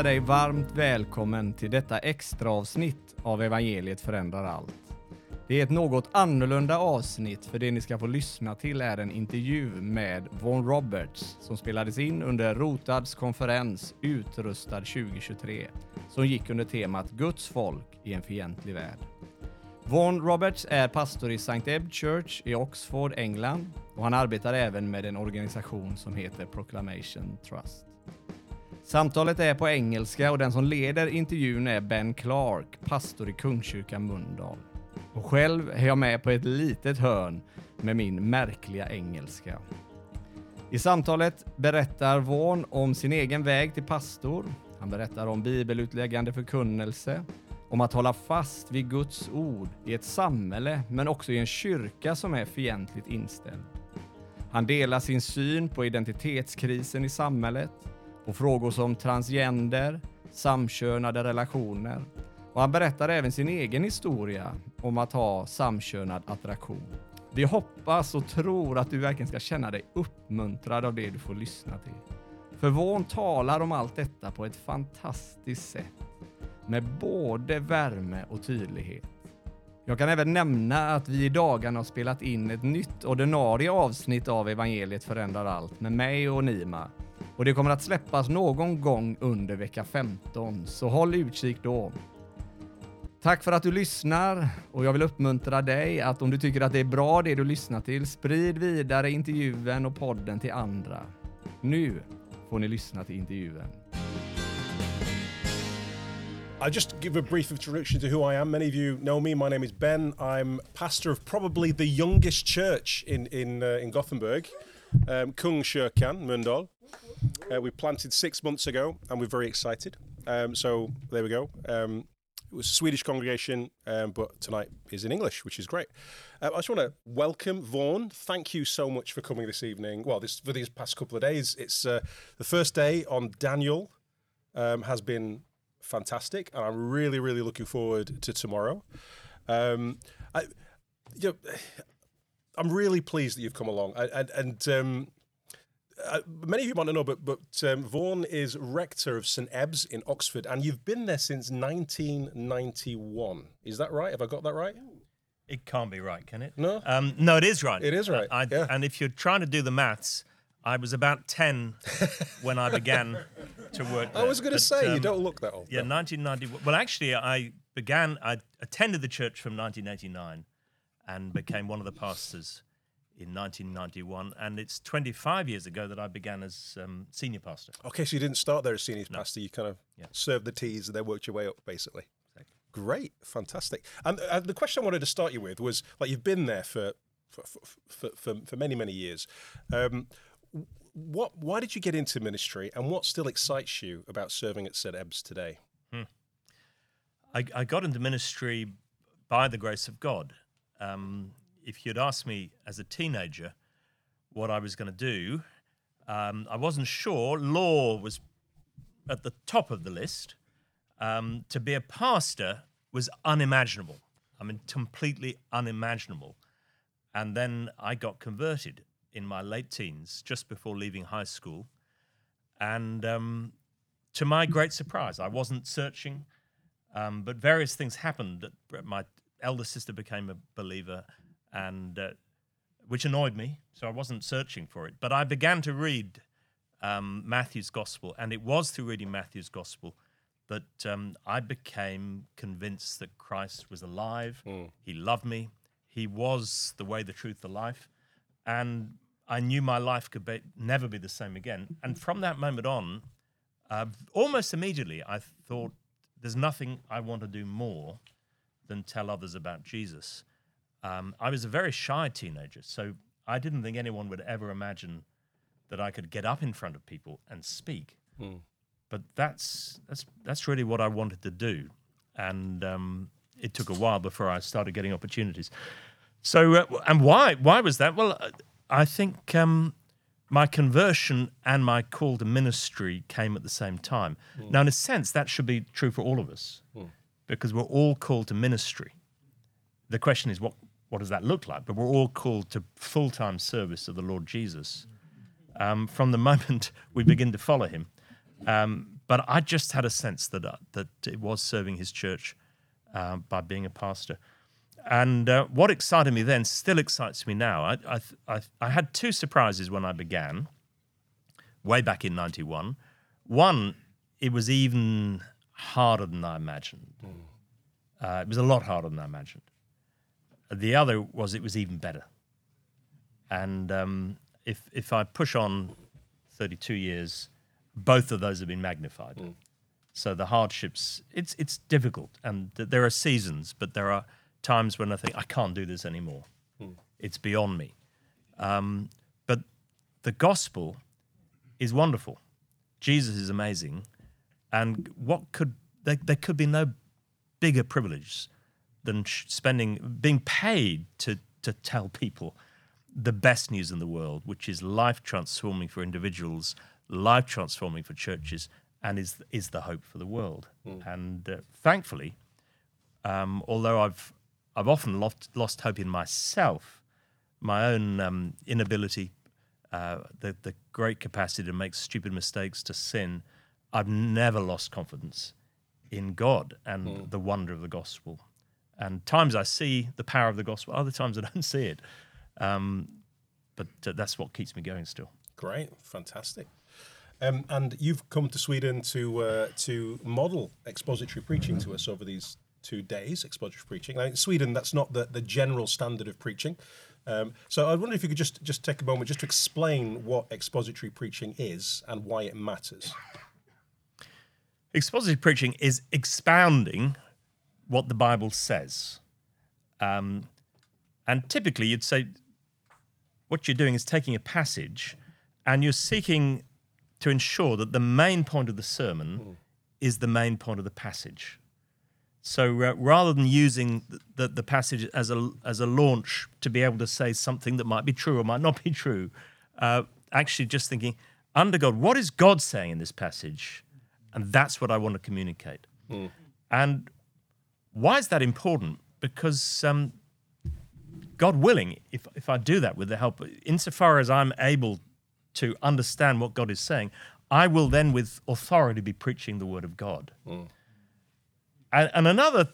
hälsar dig varmt välkommen till detta extra avsnitt av Evangeliet förändrar allt. Det är ett något annorlunda avsnitt för det ni ska få lyssna till är en intervju med Von Roberts som spelades in under Rotads konferens Utrustad 2023 som gick under temat Guds folk i en fientlig värld. Von Roberts är pastor i St. Ebb Church i Oxford, England och han arbetar även med en organisation som heter Proclamation Trust. Samtalet är på engelska och den som leder intervjun är Ben Clark, pastor i Kungskyrkan Mölndal. Och själv är jag med på ett litet hörn med min märkliga engelska. I samtalet berättar Vaughn om sin egen väg till pastor. Han berättar om bibelutläggande förkunnelse, om att hålla fast vid Guds ord i ett samhälle men också i en kyrka som är fientligt inställd. Han delar sin syn på identitetskrisen i samhället, och frågor som transgender, samkönade relationer och han berättar även sin egen historia om att ha samkönad attraktion. Vi hoppas och tror att du verkligen ska känna dig uppmuntrad av det du får lyssna till. För Vaughn talar om allt detta på ett fantastiskt sätt med både värme och tydlighet. Jag kan även nämna att vi i dagarna har spelat in ett nytt ordinarie avsnitt av Evangeliet förändrar allt med mig och Nima. Och det kommer att släppas någon gång under vecka 15, så håll utkik då. Tack för att du lyssnar och jag vill uppmuntra dig att om du tycker att det är bra det du lyssnar till, sprid vidare intervjun och podden till andra. Nu får ni lyssna till intervjun. I'll just give a brief introduction to who I am. Many of you know me. My name is Ben. I'm pastor of probably the youngest church in in uh, in Gothenburg, um, Kungskyrkan, Mölndal. Uh, we planted six months ago, and we're very excited. Um, so there we go. Um, it was a Swedish congregation, um, but tonight is in English, which is great. Uh, I just want to welcome Vaughan. Thank you so much for coming this evening. Well, this for these past couple of days. It's uh, the first day on Daniel um, has been fantastic, and I'm really, really looking forward to tomorrow. Um, I, you know, I'm really pleased that you've come along, and, and um, uh, many of you might not know, but but um, Vaughan is rector of St Ebbe's in Oxford, and you've been there since 1991. Is that right? Have I got that right? It can't be right, can it? No. Um, no, it is right. It is right, I, yeah. And if you're trying to do the maths, I was about 10 when I began to work There. I was going to say you um, don't look that old. Yeah, 1991. Well, actually, I began, I attended the church from 1989 and became one of the pastors in 1991. And it's 25 years ago that I began as um, senior pastor. Okay, so you didn't start there as senior pastor. You kind of Yeah. served the teas and then worked your way up, basically. Exactly. Great, fantastic. And uh, the question I wanted to start you with was like you've been there for for for, for, for many many years. Um, what why did you get into ministry, and what still excites you about serving at St Ebbe's today? I, I got into ministry by the grace of God. Um, if you'd asked me as a teenager what I was going to do, um, I wasn't sure. Law was at the top of the list. Um, to be a pastor was unimaginable. I mean, completely unimaginable. And then I got converted in my late teens, just before leaving high school. And um, to my great surprise, I wasn't searching. Um, but various things happened. That my elder sister became a believer, and uh, which annoyed me. So I wasn't searching for it. But I began to read um, Matthew's gospel, and it was through reading Matthew's gospel that um, I became convinced that Christ was alive. He loved me. He was the way, the truth, the life, and I knew my life could be, never be the same again. And from that moment on, uh, almost immediately, I thought, there's nothing I want to do more than tell others about Jesus. Um, I was a very shy teenager, so I didn't think anyone would ever imagine that I could get up in front of people and speak. But that's that's that's really what I wanted to do, and um, it took a while before I started getting opportunities. So, uh, and why why was that? Well, uh, I think um, my conversion and my call to ministry came at the same time. Now, in a sense, that should be true for all of us, because we're all called to ministry. The question is, what what does that look like? But we're all called to full time service of the Lord Jesus um, from the moment we begin to follow Him. Um, but I just had a sense that uh, that it was serving his church uh, by being a pastor. And uh, what excited me then still excites me now. I, I, I, I had two surprises when I began, way back in '91. One, it was even harder than I imagined. Uh, it was a lot harder than I imagined. The other was it was even better. And um, if if I push on 32 years, both of those have been magnified. So the hardships, it's it's difficult, and th- there are seasons, but there are times when I think I can't do this anymore. It's beyond me. Um, but the gospel is wonderful. Jesus is amazing, and what could there, there could be no bigger privilege than spending being paid to to tell people the best news in the world, which is life transforming for individuals, life transforming for churches, and is is the hope for the world. And uh, thankfully, um, although I've I've often lost lost hope in myself, my own um, inability, uh, the the great capacity to make stupid mistakes, to sin, I've never lost confidence in God and the wonder of the gospel. And times I see the power of the gospel, other times I don't see it. Um, but uh, that's what keeps me going still. Great, fantastic. Um, and you've come to Sweden to uh, to model expository preaching to us over these two days. Expository preaching. Now, in Sweden, that's not the, the general standard of preaching. Um, so I wonder if you could just just take a moment just to explain what expository preaching is and why it matters. Expository preaching is expounding what the Bible says. Um, and typically, you'd say what you're doing is taking a passage and you're seeking to ensure that the main point of the sermon is the main point of the passage. So uh, rather than using the, the, the passage as a, as a launch to be able to say something that might be true or might not be true, uh, actually just thinking, under God, what is God saying in this passage? And that's what I want to communicate. And why is that important? Because um, God willing, if, if I do that with the help, insofar as I'm able to understand what God is saying, I will then with authority be preaching the word of God. And, and another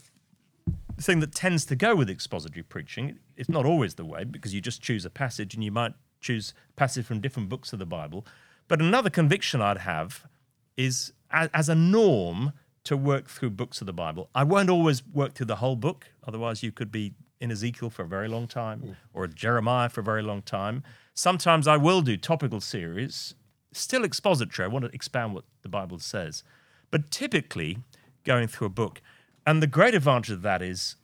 thing that tends to go with expository preaching, it's not always the way because you just choose a passage and you might choose a passage from different books of the Bible. But another conviction I'd have is as, as a norm to work through books of the Bible. I won't always work through the whole book, otherwise, you could be in Ezekiel for a very long time or Jeremiah for a very long time. Sometimes I will do topical series, still expository. I want to expound what the Bible says. But typically, going through a book. And the great advantage of that is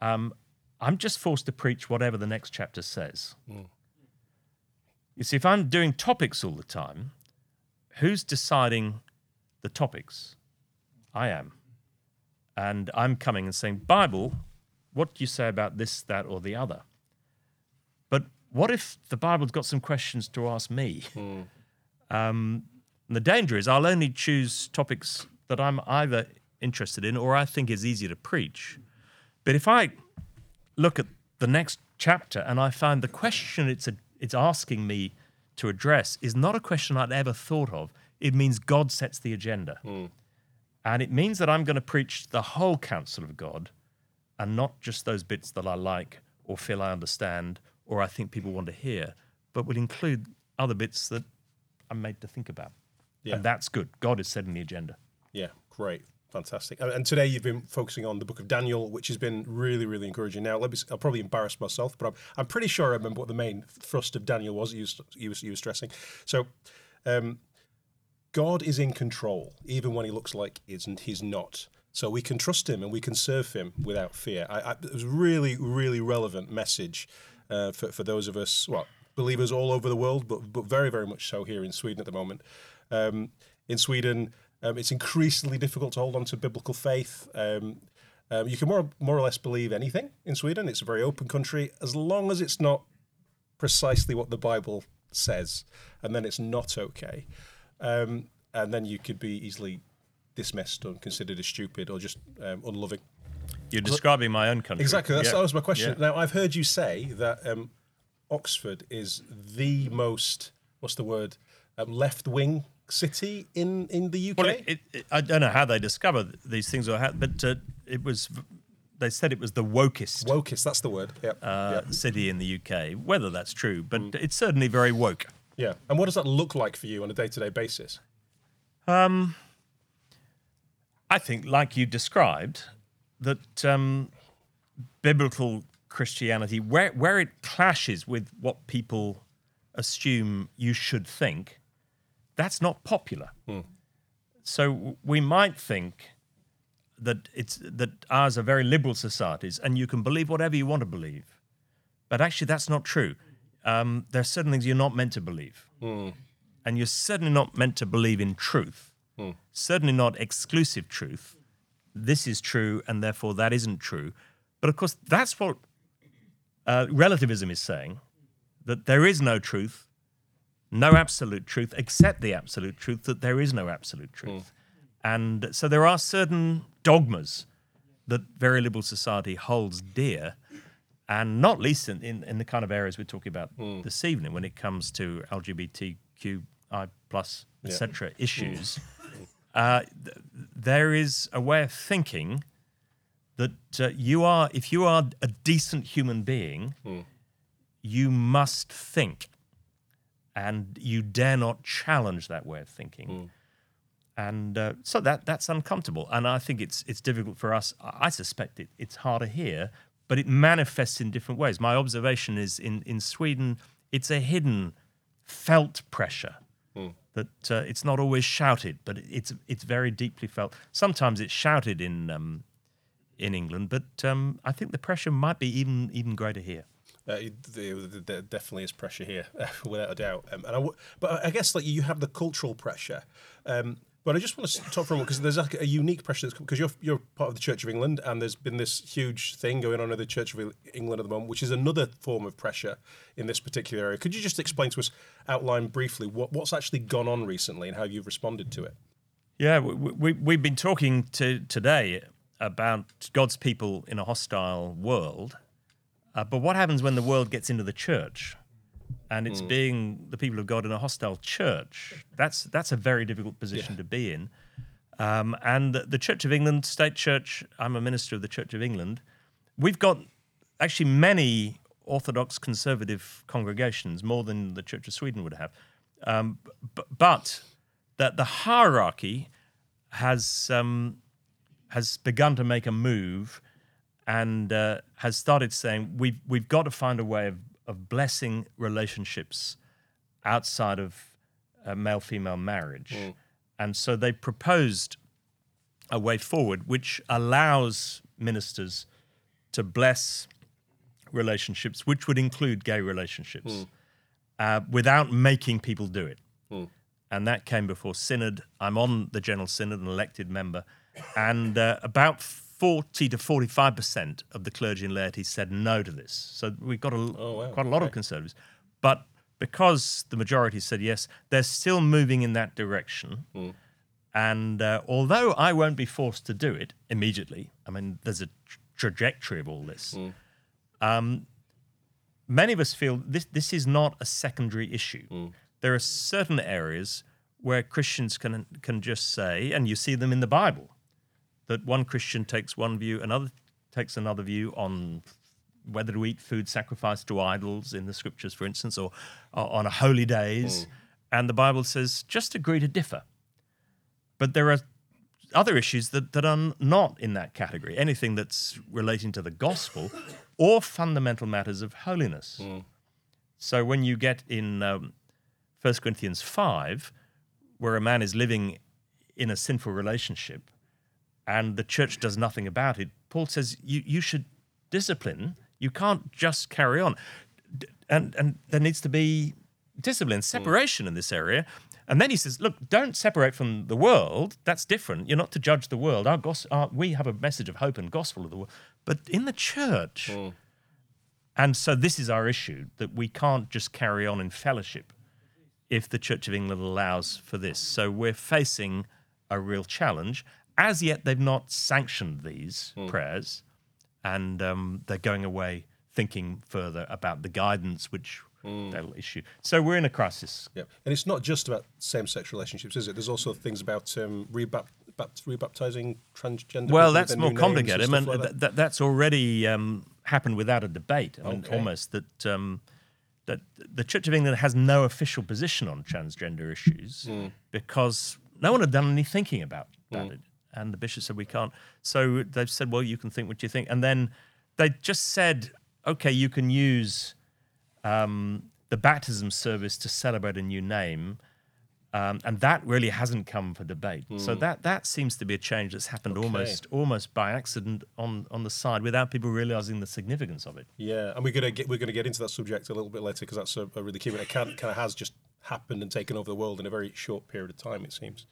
um, I'm just forced to preach whatever the next chapter says. You see, if I'm doing topics all the time, who's deciding the topics? I am. And I'm coming and saying, Bible, what do you say about this, that, or the other? But what if the Bible's got some questions to ask me? Um, and the danger is I'll only choose topics that I'm either interested in or I think is easy to preach. But if I look at the next chapter and I find the question it's a, it's asking me to address is not a question I'd ever thought of, it means God sets the agenda. And it means that I'm going to preach the whole counsel of God and not just those bits that I like or feel I understand or I think people want to hear, but will include other bits that I'm made to think about. Yeah. And that's good. God is setting the agenda. Yeah, great. Fantastic. And, today you've been focusing on the book of Daniel, which has been really, really encouraging. Now, let me, I'll probably embarrass myself, but I'm, I'm pretty sure I remember what the main thrust of Daniel was you, you, you were stressing. So, um, God is in control, even when he looks like isn't, he's not. So we can trust him and we can serve him without fear. I, I, it was really, really relevant message uh, for, for those of us, well, believers all over the world, but, but very, very much so here in Sweden at the moment. Um, in Sweden, um, it's increasingly difficult to hold on to biblical faith. Um, um, you can more, more or less believe anything in Sweden. It's a very open country, as long as it's not precisely what the Bible says, and then it's not okay. Um, and then you could be easily dismissed or considered as stupid or just um, unloving. You're describing my own country. Exactly. That's, Yeah. That was my question. Yeah. Now, I've heard you say that um, Oxford is the most, what's the word, um, left wing city in in the UK. Well, it, it, it, I don't know how they discover these things, or how, but uh, it was. They said it was the wokest Wokest, that's the word. Yeah. uh, yeah. city in the UK. Whether that's true, but it's certainly very woke. Yeah. And what does that look like for you on a day-to-day basis? Um, I think, like you described, that um, biblical Christianity, where where it clashes with what people assume you should think, that's not popular. So we might think that it's that ours are very liberal societies, and you can believe whatever you want to believe, but actually that's not true. Um, there are certain things you're not meant to believe, and you're certainly not meant to believe in truth. Certainly not exclusive truth. This is true, and therefore that isn't true. But of course, that's what uh, relativism is saying that there is no truth, no absolute truth, except the absolute truth that there is no absolute truth. And so there are certain dogmas that very liberal society holds dear, and not least in, in, in the kind of areas we're talking about this evening when it comes to LGBTQI plus etc. issues. Uh, th- there is a way of thinking that uh, you are, if you are a decent human being, you must think, and you dare not challenge that way of thinking. And uh, so that that's uncomfortable, and I think it's it's difficult for us. I I suspect it, it's harder here, but it manifests in different ways. My observation is in in Sweden, it's a hidden, felt pressure that uh, it's not always shouted, but it's it's very deeply felt. Sometimes it's shouted in um, in England, but um, I think the pressure might be even even greater here. Uh, there there definitely is pressure here, without a doubt. Um, and I w- but I guess like you have the cultural pressure. Um, but I just want to talk for a moment because there's like a unique pressure that's because you're you're part of the Church of England, and there's been this huge thing going on in the Church of England at the moment, which is another form of pressure in this particular area. Could you just explain to us, outline briefly what, what's actually gone on recently and how you've responded to it? Yeah, we, we, we've been talking to today about God's people in a hostile world, uh, but what happens when the world gets into the church, and it's being the people of God in a hostile church? That's that's a very difficult position to be in. Um, and the Church of England, state church, I'm a minister of the Church of England. We've got actually many Orthodox conservative congregations, more than the Church of Sweden would have. Um, b- but that the hierarchy has um, has begun to make a move and uh, has started saying we've we've got to find a way of, of blessing relationships outside of uh, male female marriage, and so they proposed a way forward which allows ministers to bless relationships, which would include gay relationships, uh, without making people do it. And that came before Synod. I'm on the General Synod, an elected member, and uh, about 40 to 45% of the clergy and laity said no to this. So we've got a, wow. quite a lot of conservatives. But because the majority said yes, they're still moving in that direction. And uh, although I won't be forced to do it immediately, I mean, there's a tr- trajectory of all this. Um, many of us feel this this is not a secondary issue. There are certain areas where Christians can can just say, and you see them in the Bible, that one Christian takes one view, another takes another view on whether to eat food sacrificed to idols in the scriptures, for instance, or, or on a holy days. And the Bible says, just agree to differ. But there are other issues that, that are not in that category, anything that's relating to the gospel or fundamental matters of holiness. So when you get in um, 1 Corinthians 5, where a man is living in a sinful relationship and the church does nothing about it, Paul says you, you should discipline. You can't just carry on. And, and there needs to be discipline, hmm. separation in this area. And then he says, look, don't separate from the world. That's different. You're not to judge the world. Our gos- our, we have a message of hope and gospel of the world. But in the church, hmm. and so this is our issue that we can't just carry on in fellowship if the Church of England allows for this. So we're facing a real challenge. As yet, they've not sanctioned these prayers, and um, they're going away thinking further about the guidance which that'll issue. So we're in a crisis. Yeah, and it's not just about same-sex relationships, is it? There's also things about um, rebap- bap- rebaptizing transgender. Well, that's more new names and complicated. I mean, like that. th- that's already um, happened without a debate. I mean, Okay. almost that um, that the Church of England has no official position on transgender issues Hmm. because no one had done any thinking about that. And the bishop said we can't. So they've said, well, you can think what you think, and then they just said, okay, you can use um, the baptism service to celebrate a new name. Um, and that really hasn't come for debate. So that that seems to be a change that's happened almost almost by accident on on the side without people realizing the significance of it. Yeah, and we're gonna get we're gonna get into that subject a little bit later because that's a, a really key one. It kind of has just happened and taken over the world in a very short period of time, it seems.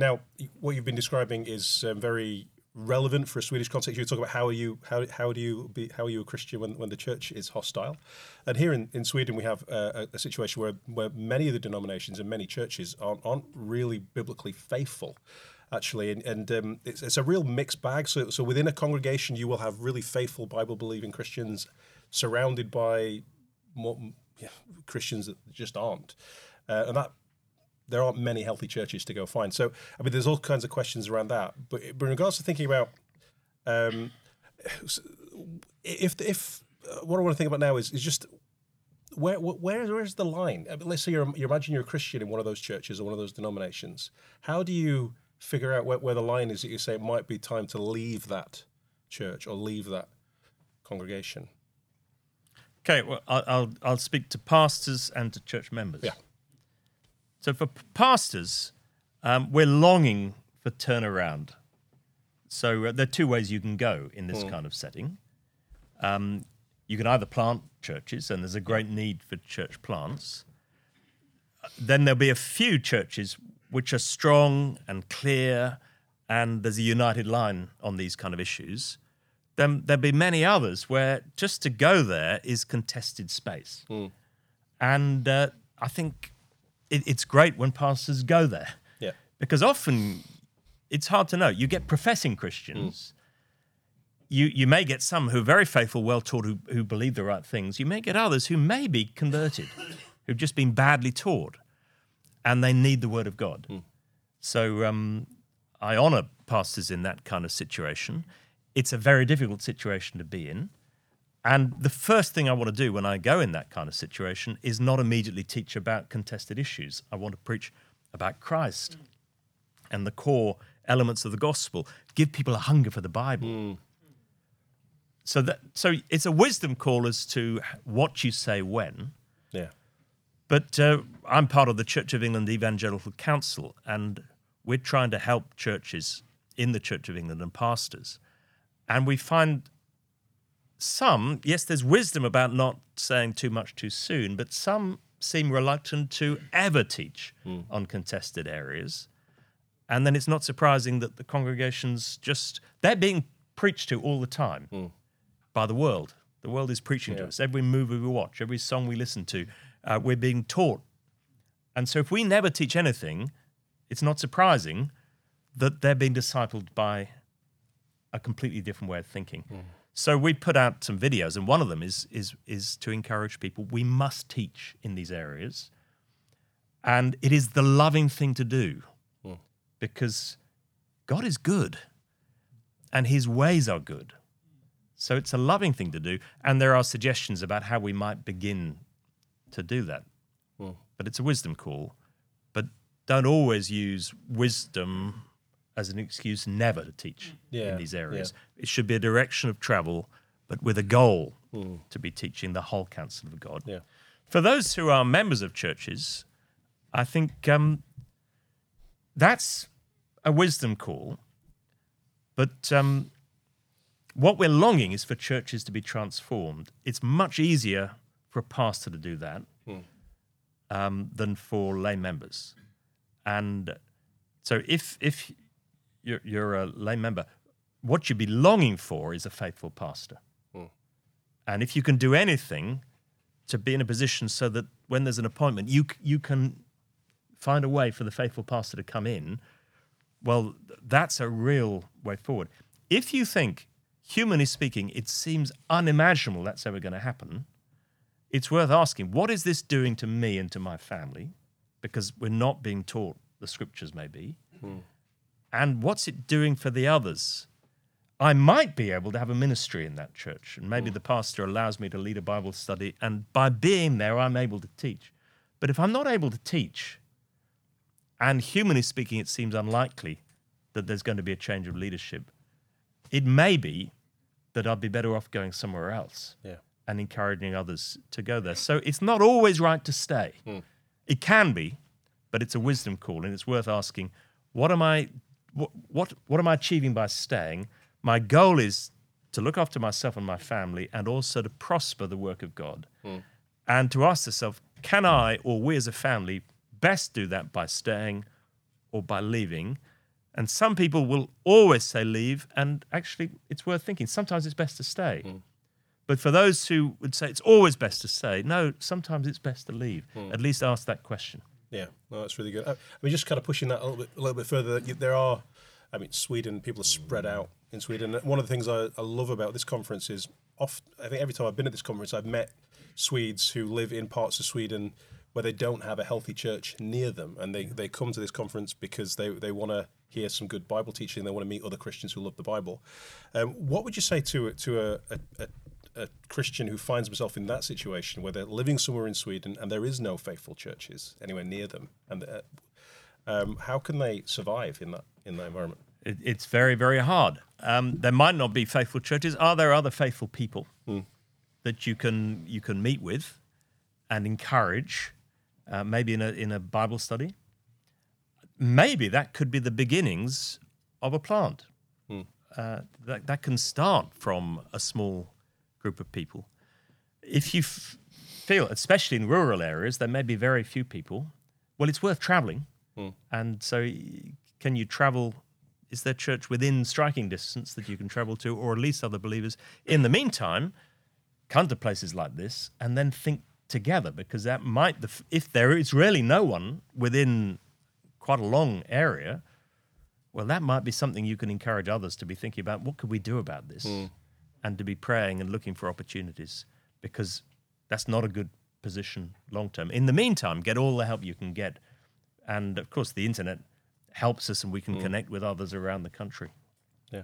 Now, what you've been describing is um, very relevant for a Swedish context. You talk about how are you how how do you be how are you a Christian when, when the church is hostile, and here in, in Sweden we have uh, a, situation where where many of the denominations and many churches aren't, aren't really biblically faithful actually, and, and um, it's, it's a real mixed bag. So, so within a congregation, you will have really faithful Bible believing Christians surrounded by more, yeah, Christians that just aren't, uh, and that there aren't many healthy churches to go find. So, I mean, there's all kinds of questions around that. But, but in regards to thinking about um, if if uh, what I want to think about now is is just where where where's the line? I mean, let's say you're you imagine you're a Christian in one of those churches or one of those denominations. How do you figure out where, where the line is that you say it might be time to leave that church or leave that congregation? Okay, well, I'll I'll, I'll speak to pastors and to church members. Yeah. So for pastors, um, we're longing for turnaround. So uh, there are two ways you can go in this kind of setting. Um, you can either plant churches, and there's a great need for church plants. Uh, Then there'll be a few churches which are strong and clear, and there's a united line on these kind of issues. Then there'll be many others where just to go there is contested space. And uh, I think it, it's great when pastors go there Yeah. because often it's hard to know. You get professing Christians. You, you may get some who are very faithful, well taught, who, who believe the right things. You may get others who may be converted, who've just been badly taught, and they need the word of God. So um, I honor pastors in that kind of situation. It's a very difficult situation to be in. And the first thing I want to do when I go in that kind of situation is not immediately teach about contested issues. I want to preach about Christ and the core elements of the gospel, give people a hunger for the Bible. So that so it's a wisdom call as to what you say when. Yeah. But uh, I'm part of the Church of England Evangelical Council, and we're trying to help churches in the Church of England and pastors. And we find some, yes, there's wisdom about not saying too much too soon, but some seem reluctant to ever teach hmm. on contested areas. And then it's not surprising that the congregations just, they're being preached to all the time hmm. by the world. The world is preaching to us. Every movie we watch, every song we listen to, uh, we're being taught. And so if we never teach anything, it's not surprising that they're being discipled by a completely different way of thinking. Hmm. So we put out some videos, and one of them is is is to encourage people. We must teach in these areas, and it is the loving thing to do, hmm. because God is good, and His ways are good. So it's a loving thing to do, and there are suggestions about how we might begin to do that. Hmm. But it's a wisdom call. But don't always use wisdom as an excuse never to teach Yeah, in these areas. It should be a direction of travel, but with a goal to be teaching the whole counsel of God. Yeah. For those who are members of churches, I think um, that's a wisdom call. But um, what we're longing is for churches to be transformed. It's much easier for a pastor to do that um, than for lay members. And so if if you're, you're a lay member, what you'd be longing for is a faithful pastor. Hmm. And if you can do anything to be in a position so that when there's an appointment, you you can find a way for the faithful pastor to come in, well, that's a real way forward. If you think, humanly speaking, it seems unimaginable that's ever going to happen, it's worth asking what is this doing to me and to my family? Because we're not being taught the scriptures, maybe. Hmm. And what's it doing for the others? I might be able to have a ministry in that church, and maybe hmm. the pastor allows me to lead a Bible study, and by being there, I'm able to teach. But if I'm not able to teach, and humanly speaking, it seems unlikely that there's going to be a change of leadership, it may be that I'd be better off going somewhere else Yeah. and encouraging others to go there. So it's not always right to stay. Hmm. It can be, but it's a wisdom call, and it's worth asking: What am I? What what what am I achieving by staying? My goal is to look after myself and my family, and also to prosper the work of God, hmm. and to ask yourself: Can I, or we as a family, best do that by staying, or by leaving? And some people will always say leave, and actually, it's worth thinking. Sometimes it's best to stay. Hmm. But for those who would say it's always best to stay, no, sometimes it's best to leave. Hmm. At least ask that question. Yeah, no, that's really good. I mean, just kind of pushing that a little bit, a little bit further. There are, I mean, Sweden. People are spread out in Sweden. One of the things I, I love about this conference is, I think every time I've been at this conference, I've met Swedes who live in parts of Sweden where they don't have a healthy church near them, and they, they come to this conference because they they want to hear some good Bible teaching. They want to meet other Christians who love the Bible. Um, what would you say to to a, a, a a Christian who finds himself in that situation where they're living somewhere in Sweden and there is no faithful churches anywhere near them, and uh, um, how can they survive in that in that environment? It, it's very, very hard. Um, there might not be faithful churches. Are there other faithful people that you can you can meet with and encourage? Uh, maybe in a in a Bible study. Maybe that could be the beginnings of a plant. Uh, that that can start from a small group of people. If you f- feel, especially in rural areas, there may be very few people. Well, it's worth traveling. Hmm. And so, can you travel? Is there church within striking distance that you can travel to, or at least other believers? In the meantime, come to places like this and then think together because that might, the f- if there is really no one within quite a long area, well, that might be something you can encourage others to be thinking about. What could we do about this? Hmm. And to be praying and looking for opportunities because that's not a good position long term. In the meantime, get all the help you can get. And of course, the internet helps us and we can connect with others around the country. Yeah,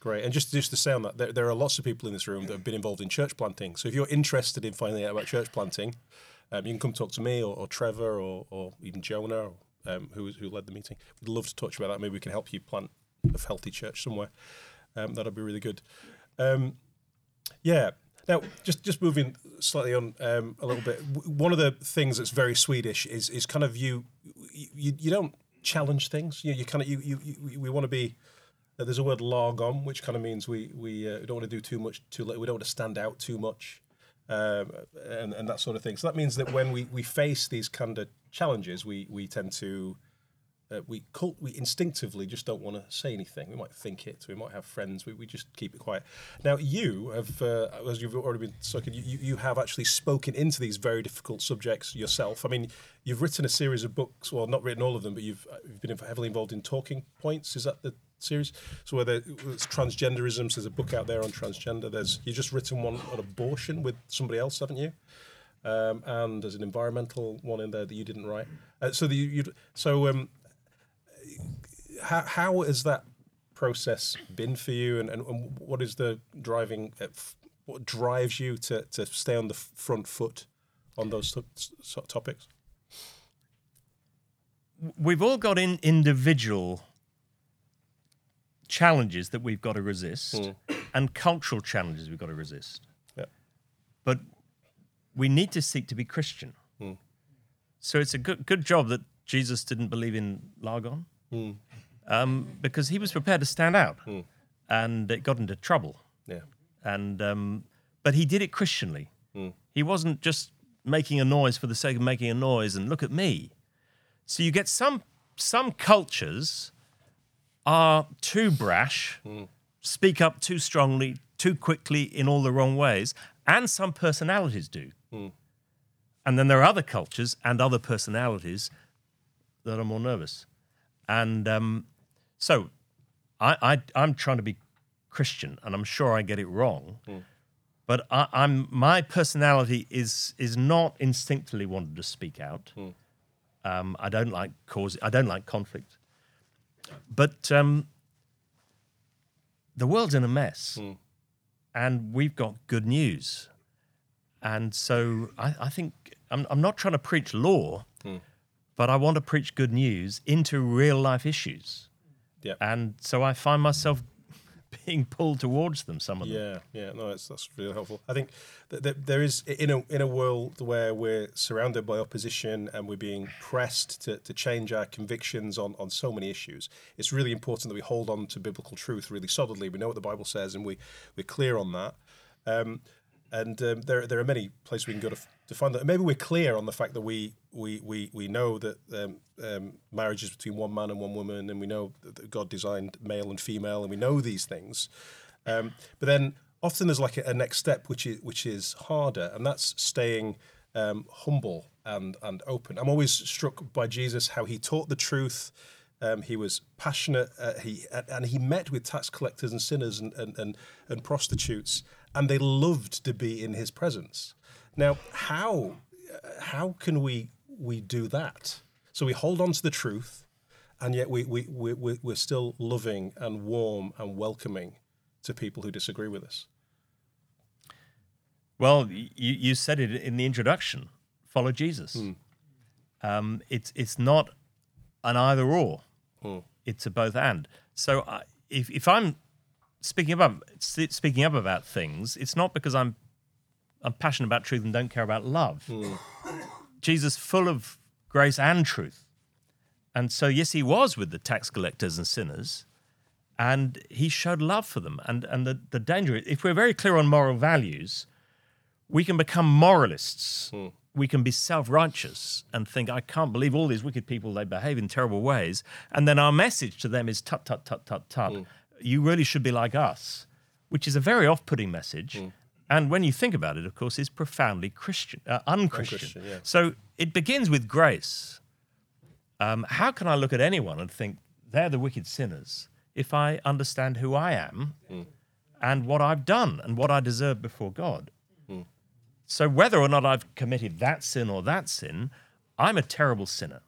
great. And just just to say on that, there, there are lots of people in this room that have been involved in church planting. So if you're interested in finding out about church planting, um, you can come talk to me or, or Trevor or, or even Jonah, um, who who led the meeting. We'd love to touch about that. Maybe we can help you plant a healthy church somewhere. Um, that'd be really good. Um, yeah. Now, just just moving slightly on um, a little bit. One of the things that's very Swedish is is kind of you you, you don't challenge things. You, you kind of you, you, you we want to be. uh, There's a word lagom, which kind of means we we uh, don't want to do too much too late. We don't want to stand out too much, um, and and that sort of thing. So that means that when we we face these kind of challenges, we we tend to uh, we cult, we instinctively just don't want to say anything. We might think it. We might have friends. We, we just keep it quiet. Now you have, uh, as you've already been talking, you, you you have actually spoken into these very difficult subjects yourself. I mean, you've written a series of books. Well, not written all of them, but you've, uh, you've been heavily involved in talking points. Is that the series? So whether it's transgenderism, so there's a book out there on transgender. There's you've just written one on abortion with somebody else, haven't you? Um, and there's an environmental one in there that you didn't write. Uh, so the, you so um, how, how has that process been for you? And, and, and what is the driving uh, what drives you to, to stay on the front foot on those to- s- topics? We've all got in individual challenges that we've got to resist and cultural challenges we've got to resist. yeah. But we need to seek to be Christian. So it's a good good job that Jesus didn't believe in Lagom, um, because he was prepared to stand out, hmm. and it got into trouble. yeah And um, but he did it Christianly. Hmm. He wasn't just making a noise for the sake of making a noise and look at me. So you get some some cultures are too brash, speak up too strongly, too quickly in all the wrong ways, and some personalities do. And then there are other cultures and other personalities that are more nervous. And um, so I, I, I'm trying to be Christian, and I'm sure I get it wrong. But I, I'm my personality is is not instinctively wanted to speak out. Um, I don't like cause. I don't like conflict. But um, the world's in a mess, and we've got good news. And so I, I think I'm, I'm not trying to preach law, but I want to preach good news into real life issues. Yeah. And so I find myself being pulled towards them. Some of them. Yeah, yeah, no, that's that's really helpful. I think that, that there is in a in a world where we're surrounded by opposition and we're being pressed to, to change our convictions on on so many issues. It's really important that we hold on to biblical truth really solidly. We know what the Bible says, and we we're clear on that. Um, and um, there there are many places we can go to, f- to find that. Maybe we're clear on the fact that we we we, we know that um, um, marriage is between one man and one woman, and we know that God designed male and female, and we know these things. Um, but then often there's like a, a next step, which is which is harder, and that's staying um, humble and and open. I'm always struck by Jesus how he taught the truth. Um, he was passionate. Uh, he and, he met with tax collectors and sinners and, and, and, and prostitutes, and they loved to be in his presence. Now, how uh, how can we we do that? So we hold on to the truth, and yet we we we we- we're still loving and warm and welcoming to people who disagree with us. Well, you, you said it in the introduction. Follow Jesus. Um, it's it's not an either or. It's a both and. So I, if if I'm speaking about speaking up about things, it's not because I'm I'm passionate about truth and don't care about love. Hmm. Jesus, full of grace and truth, and so yes, he was with the tax collectors and sinners, and he showed love for them. And and the the danger, if we're very clear on moral values, we can become moralists. Hmm. We can be self righteous and think, I can't believe all these wicked people, they behave in terrible ways. And then our message to them is, tut, tut, tut, tut, tut. Hmm. You really should be like us, which is a very off putting message. And when you think about it, of course, is profoundly Christian, uh, unchristian. Unchristian, yeah. So it begins with grace. Um, how can I look at anyone and think they're the wicked sinners if I understand who I am and what I've done and what I deserve before God? So whether or not I've committed that sin or that sin, I'm a terrible sinner,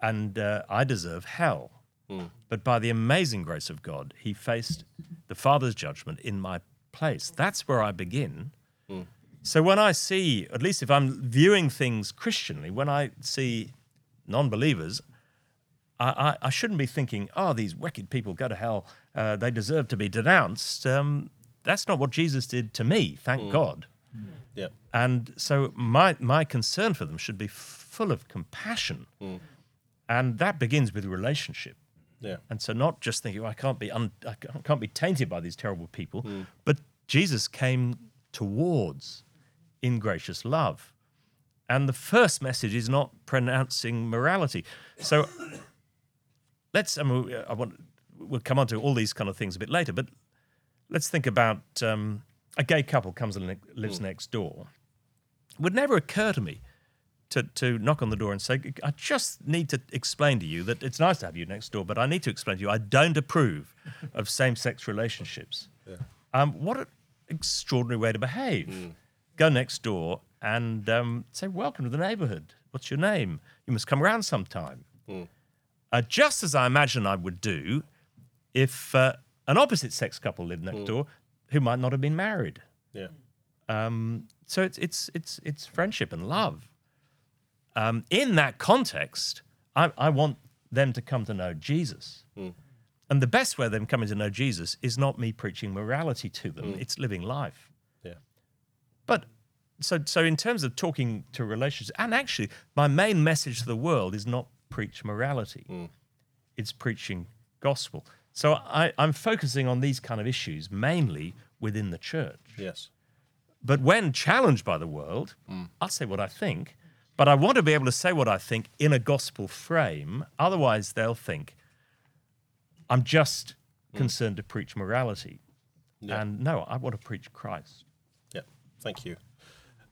and uh, I deserve hell. But by the amazing grace of God, He faced the Father's judgment in my place. That's where I begin. Hmm. So when I see, at least if I'm viewing things Christianly, when I see non-believers, I, I, I shouldn't be thinking, oh, these wicked people go to hell. Uh, they deserve to be denounced. Um, that's not what Jesus did to me, thank hmm. God. Hmm. Yeah, And so my my concern for them should be full of compassion, and that begins with relationship. Yeah, And so not just thinking, oh, I can't be un- I can't be tainted by these terrible people, hmm. but Jesus came towards in gracious love. And the first message is not pronouncing morality. So let's. I mean, uh, I want. We'll come on to all these kind of things a bit later, but let's think about um, a gay couple comes and li- hmm. lives next door. Would never occur to me to, to knock on the door and say, I just need to explain to you that it's nice to have you next door, but I need to explain to you I don't approve of same sex relationships. Um, what an extraordinary way to behave. Go next door and um, say, Welcome to the neighborhood. What's your name? You must come around sometime. Uh, just as I imagine I would do if uh, an opposite sex couple lived next door who might not have been married. yeah, Um, so it's it's it's it's friendship and love. Um, in that context, I, I want them to come to know Jesus. Hmm. And the best way of them coming to know Jesus is not me preaching morality to them; hmm. it's living life. yeah, But so so in terms of talking to relationships, and actually, my main message to the world is not preach morality; hmm. it's preaching gospel. So I, I'm focusing on these kind of issues mainly within the church. yes, But when challenged by the world, I'll say what I think. But I want to be able to say what I think in a gospel frame. Otherwise, they'll think I'm just concerned to preach morality. Yeah. And no, I want to preach Christ. yeah. Thank you.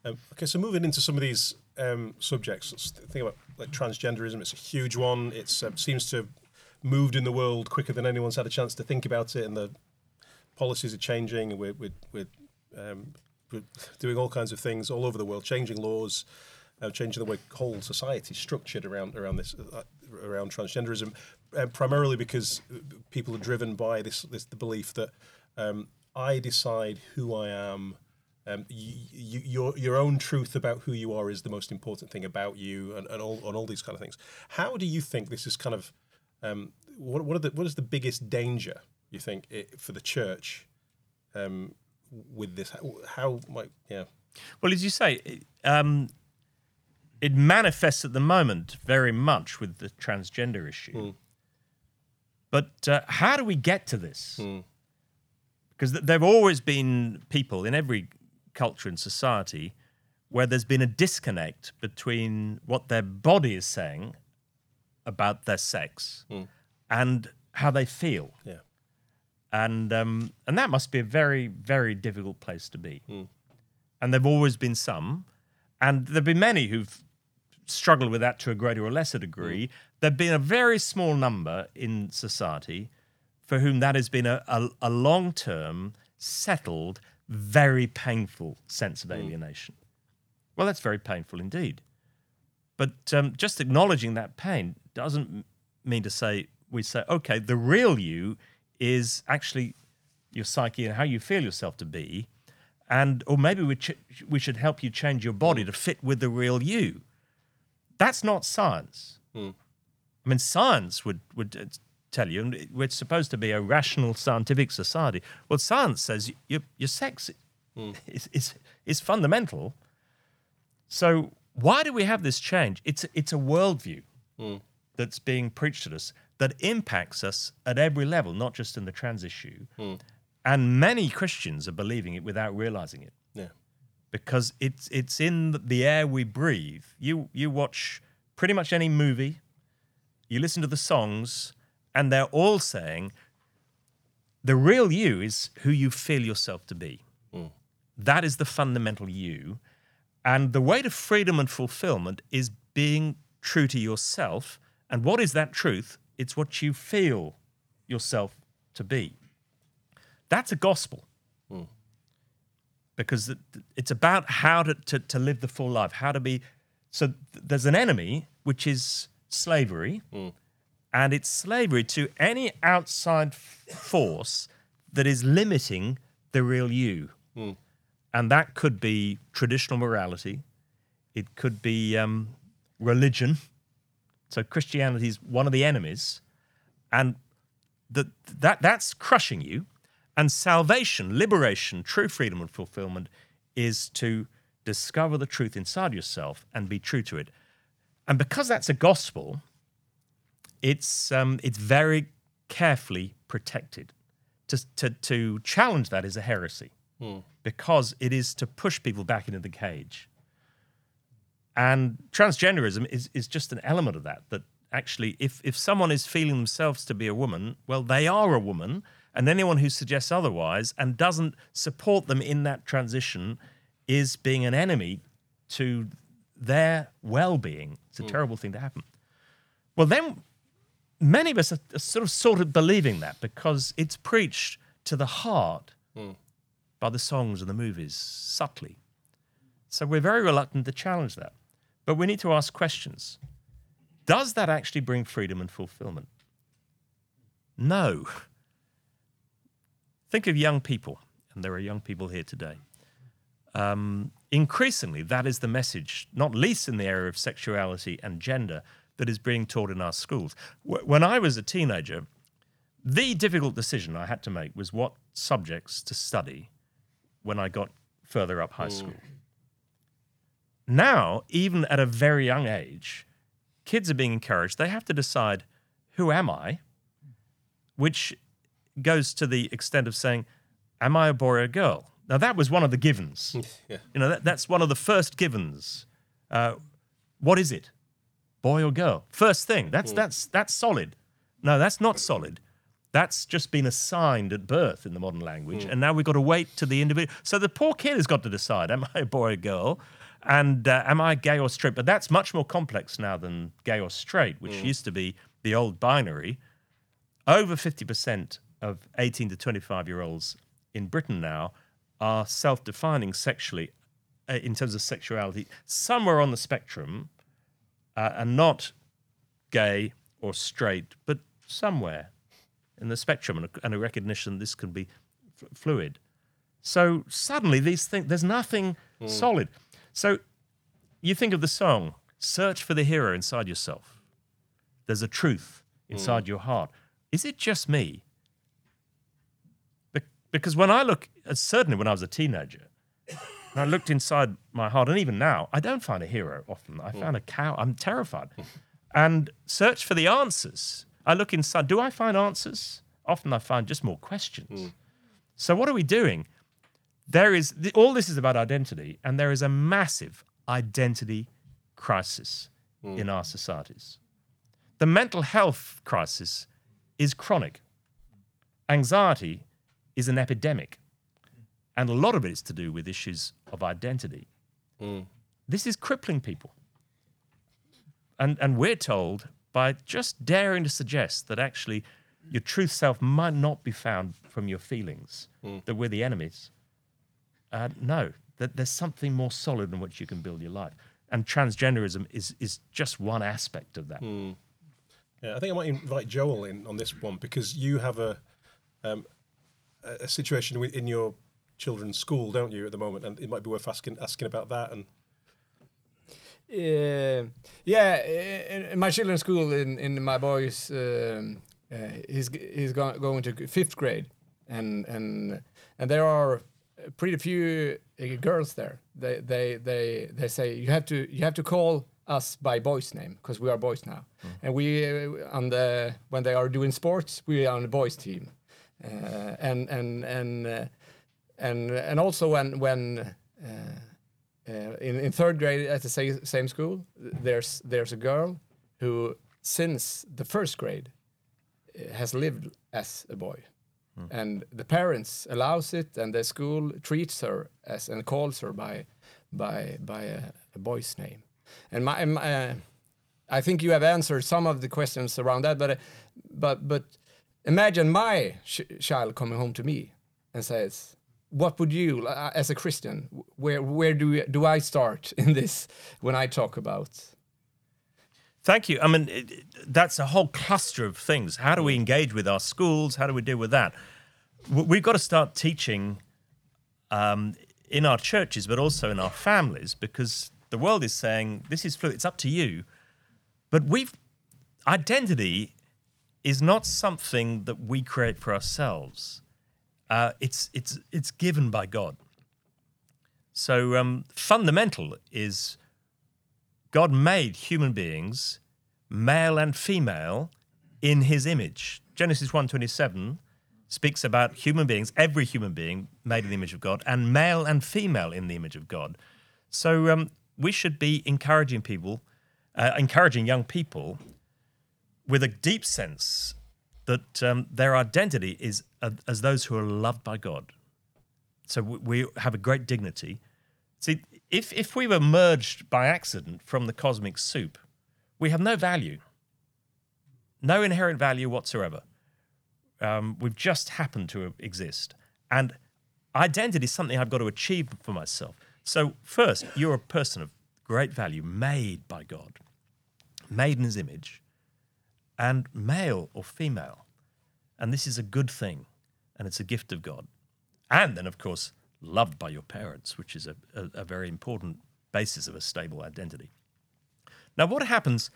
Um, okay, so moving into some of these um, subjects, let's think about like transgenderism. It's a huge one. It um, seems to have moved in the world quicker than anyone's had a chance to think about it, and the policies are changing, and we're we're, we're um, doing all kinds of things all over the world, changing laws, uh, changing the way whole society is structured around around this uh, around transgenderism, uh, primarily because people are driven by this this the belief that um, I decide who I am. Um, your your own truth about who you are is the most important thing about you, and, and all and all these kind of things. How do you think this is kind of um, what what, the, what is the biggest danger you think it, for the church um, with this? How, how like yeah Well, as you say, um, it manifests at the moment very much with the transgender issue. But uh, how do we get to this? Because th- there have always been people in every culture and society where there's been a disconnect between what their body is saying about their sex and how they feel. Yeah. And um, and that must be a very very difficult place to be. And there've always been some, and there've been many who've struggled with that to a greater or lesser mm. degree. There've been a very small number in society for whom that has been a, a, a long term, settled, very painful sense of mm. alienation. Well, that's very painful indeed. But um, just acknowledging that pain doesn't mean to say we say, okay, the real you is actually your psyche and how you feel yourself to be, and or maybe we ch- we should help you change your body mm. to fit with the real you. That's not science. Hmm. I mean, science would would uh, tell you, and we're supposed to be a rational scientific society. Well, science says your your sex hmm. is, is is fundamental. So why do we have this change? It's it's a worldview hmm. that's being preached at us that impacts us at every level, not just in the trans issue. And many Christians are believing it without realizing it because it's it's in the air we breathe. You you watch pretty much any movie, you listen to the songs, and they're all saying the real you is who you feel yourself to be. Mm. That is the fundamental you. And the way to freedom and fulfillment is being true to yourself. And what is that truth? It's what you feel yourself to be. That's a gospel because it's about how to, to, to live the full life, how to be. So there's an enemy, which is slavery, and it's slavery to any outside force that is limiting the real you. And that could be traditional morality, it could be um, religion. So Christianity is one of the enemies, and that that that's crushing you. And salvation, liberation, true freedom and fulfillment is to discover the truth inside yourself and be true to it. And because that's a gospel, it's um, it's very carefully protected. To, to, to challenge that is a heresy because it is to push people back into the cage. And transgenderism is, is just an element of that. That actually, if, if someone is feeling themselves to be a woman, well, they are a woman. And anyone who suggests otherwise and doesn't support them in that transition is being an enemy to their well being. It's a hmm. terrible thing to happen. Well, then many of us are, are sort of sort of believing that because it's preached to the heart hmm. by the songs and the movies subtly. So we're very reluctant to challenge that. But we need to ask questions. Does that actually bring freedom and fulfillment? No. Think of young people, and there are young people here today. Um, increasingly, that is the message, not least in the area of sexuality and gender, that is being taught in our schools. Wh- When I was a teenager, the difficult decision I had to make was what subjects to study when I got further up high school. Now, even at a very young age, kids are being encouraged. They have to decide who am I, which goes to the extent of saying, am I a boy or a girl? Now, that was one of the givens. yeah You know, that, that's one of the first givens. Uh, what is it? Boy or girl? First thing. That's that's that's solid. No, that's not solid. That's just been assigned at birth in the modern language, and now we've got to wait to the individual. So the poor kid has got to decide: Am I a boy or a girl? And uh, am I gay or straight? But that's much more complex now than gay or straight, which used to be the old binary. Over fifty percent of eighteen to twenty-five year olds in Britain now are self defining sexually uh, in terms of sexuality, somewhere on the spectrum, uh, and not gay or straight, but somewhere in the spectrum, and a, and a recognition this can be f- fluid. So suddenly, these things, there's nothing solid. So you think of the song, Search for the Hero Inside Yourself. There's a truth inside your heart. Is it just me? Be- because when I look, uh, certainly when I was a teenager, and I looked inside my heart, and even now, I don't find a hero often. I found a cow. I'm terrified. and search for the answers. I look inside. Do I find answers? Often I find just more questions. So, what are we doing? There is all this is about identity, and there is a massive identity crisis in our societies. The mental health crisis is chronic. Anxiety is an epidemic. And a lot of it is to do with issues of identity. This is crippling people. And, and we're told by just daring to suggest that actually your true self might not be found from your feelings, that we're the enemies. Uh, no, that there's something more solid in which you can build your life. And transgenderism is, is just one aspect of that. Yeah, I think I might invite Joel in on this one because you have a um, a situation in your children's school, don't you, at the moment? And it might be worth asking asking about that. And Uh, yeah, in, in my children's school, in, in my boys, um, uh, he's he's go, going to fifth grade, and and and there are pretty few uh, girls there. They they they they say you have to you have to call us by boys name because we are boys now, and we uh, on the when they are doing sports we are on the boys team, and and and uh, and and also when when. Uh, uh, in, in third grade at the same, same school, there's there's a girl who since the first grade uh, has lived as a boy, and the parents allows it, and the school treats her as and calls her by by by a, a boy's name. And my, my uh, I think you have answered some of the questions around that, but uh, but but imagine my ch- child coming home to me and says, "What would you, uh, as a Christian, where where do we, do I start in this when I talk about?" Thank you. I mean, it- that's a whole cluster of things. How do we engage with our schools? How do we deal with that? We've got to start teaching um, in our churches, but also in our families, because the world is saying this is fluid. It's up to you. But we've identity is not something that we create for ourselves. Uh, it's it's it's given by God. So um, fundamental is God made human beings, male and female, in his image. Genesis one twenty seven speaks about human beings, every human being made in the image of God, and male and female in the image of God. So um, we should be encouraging people, uh, encouraging young people with a deep sense that um, their identity is uh, as those who are loved by God. So we, we have a great dignity. See, if, if we were merged by accident from the cosmic soup, we have no value, no inherent value whatsoever. Um, we've just happened to exist. And identity is something I've got to achieve for myself. So, first, you're a person of great value, made by God, made in his image, and male or female. And this is a good thing, and it's a gift of God. And then, of course, loved by your parents, which is a, a, a very important basis of a stable identity. Now, what happens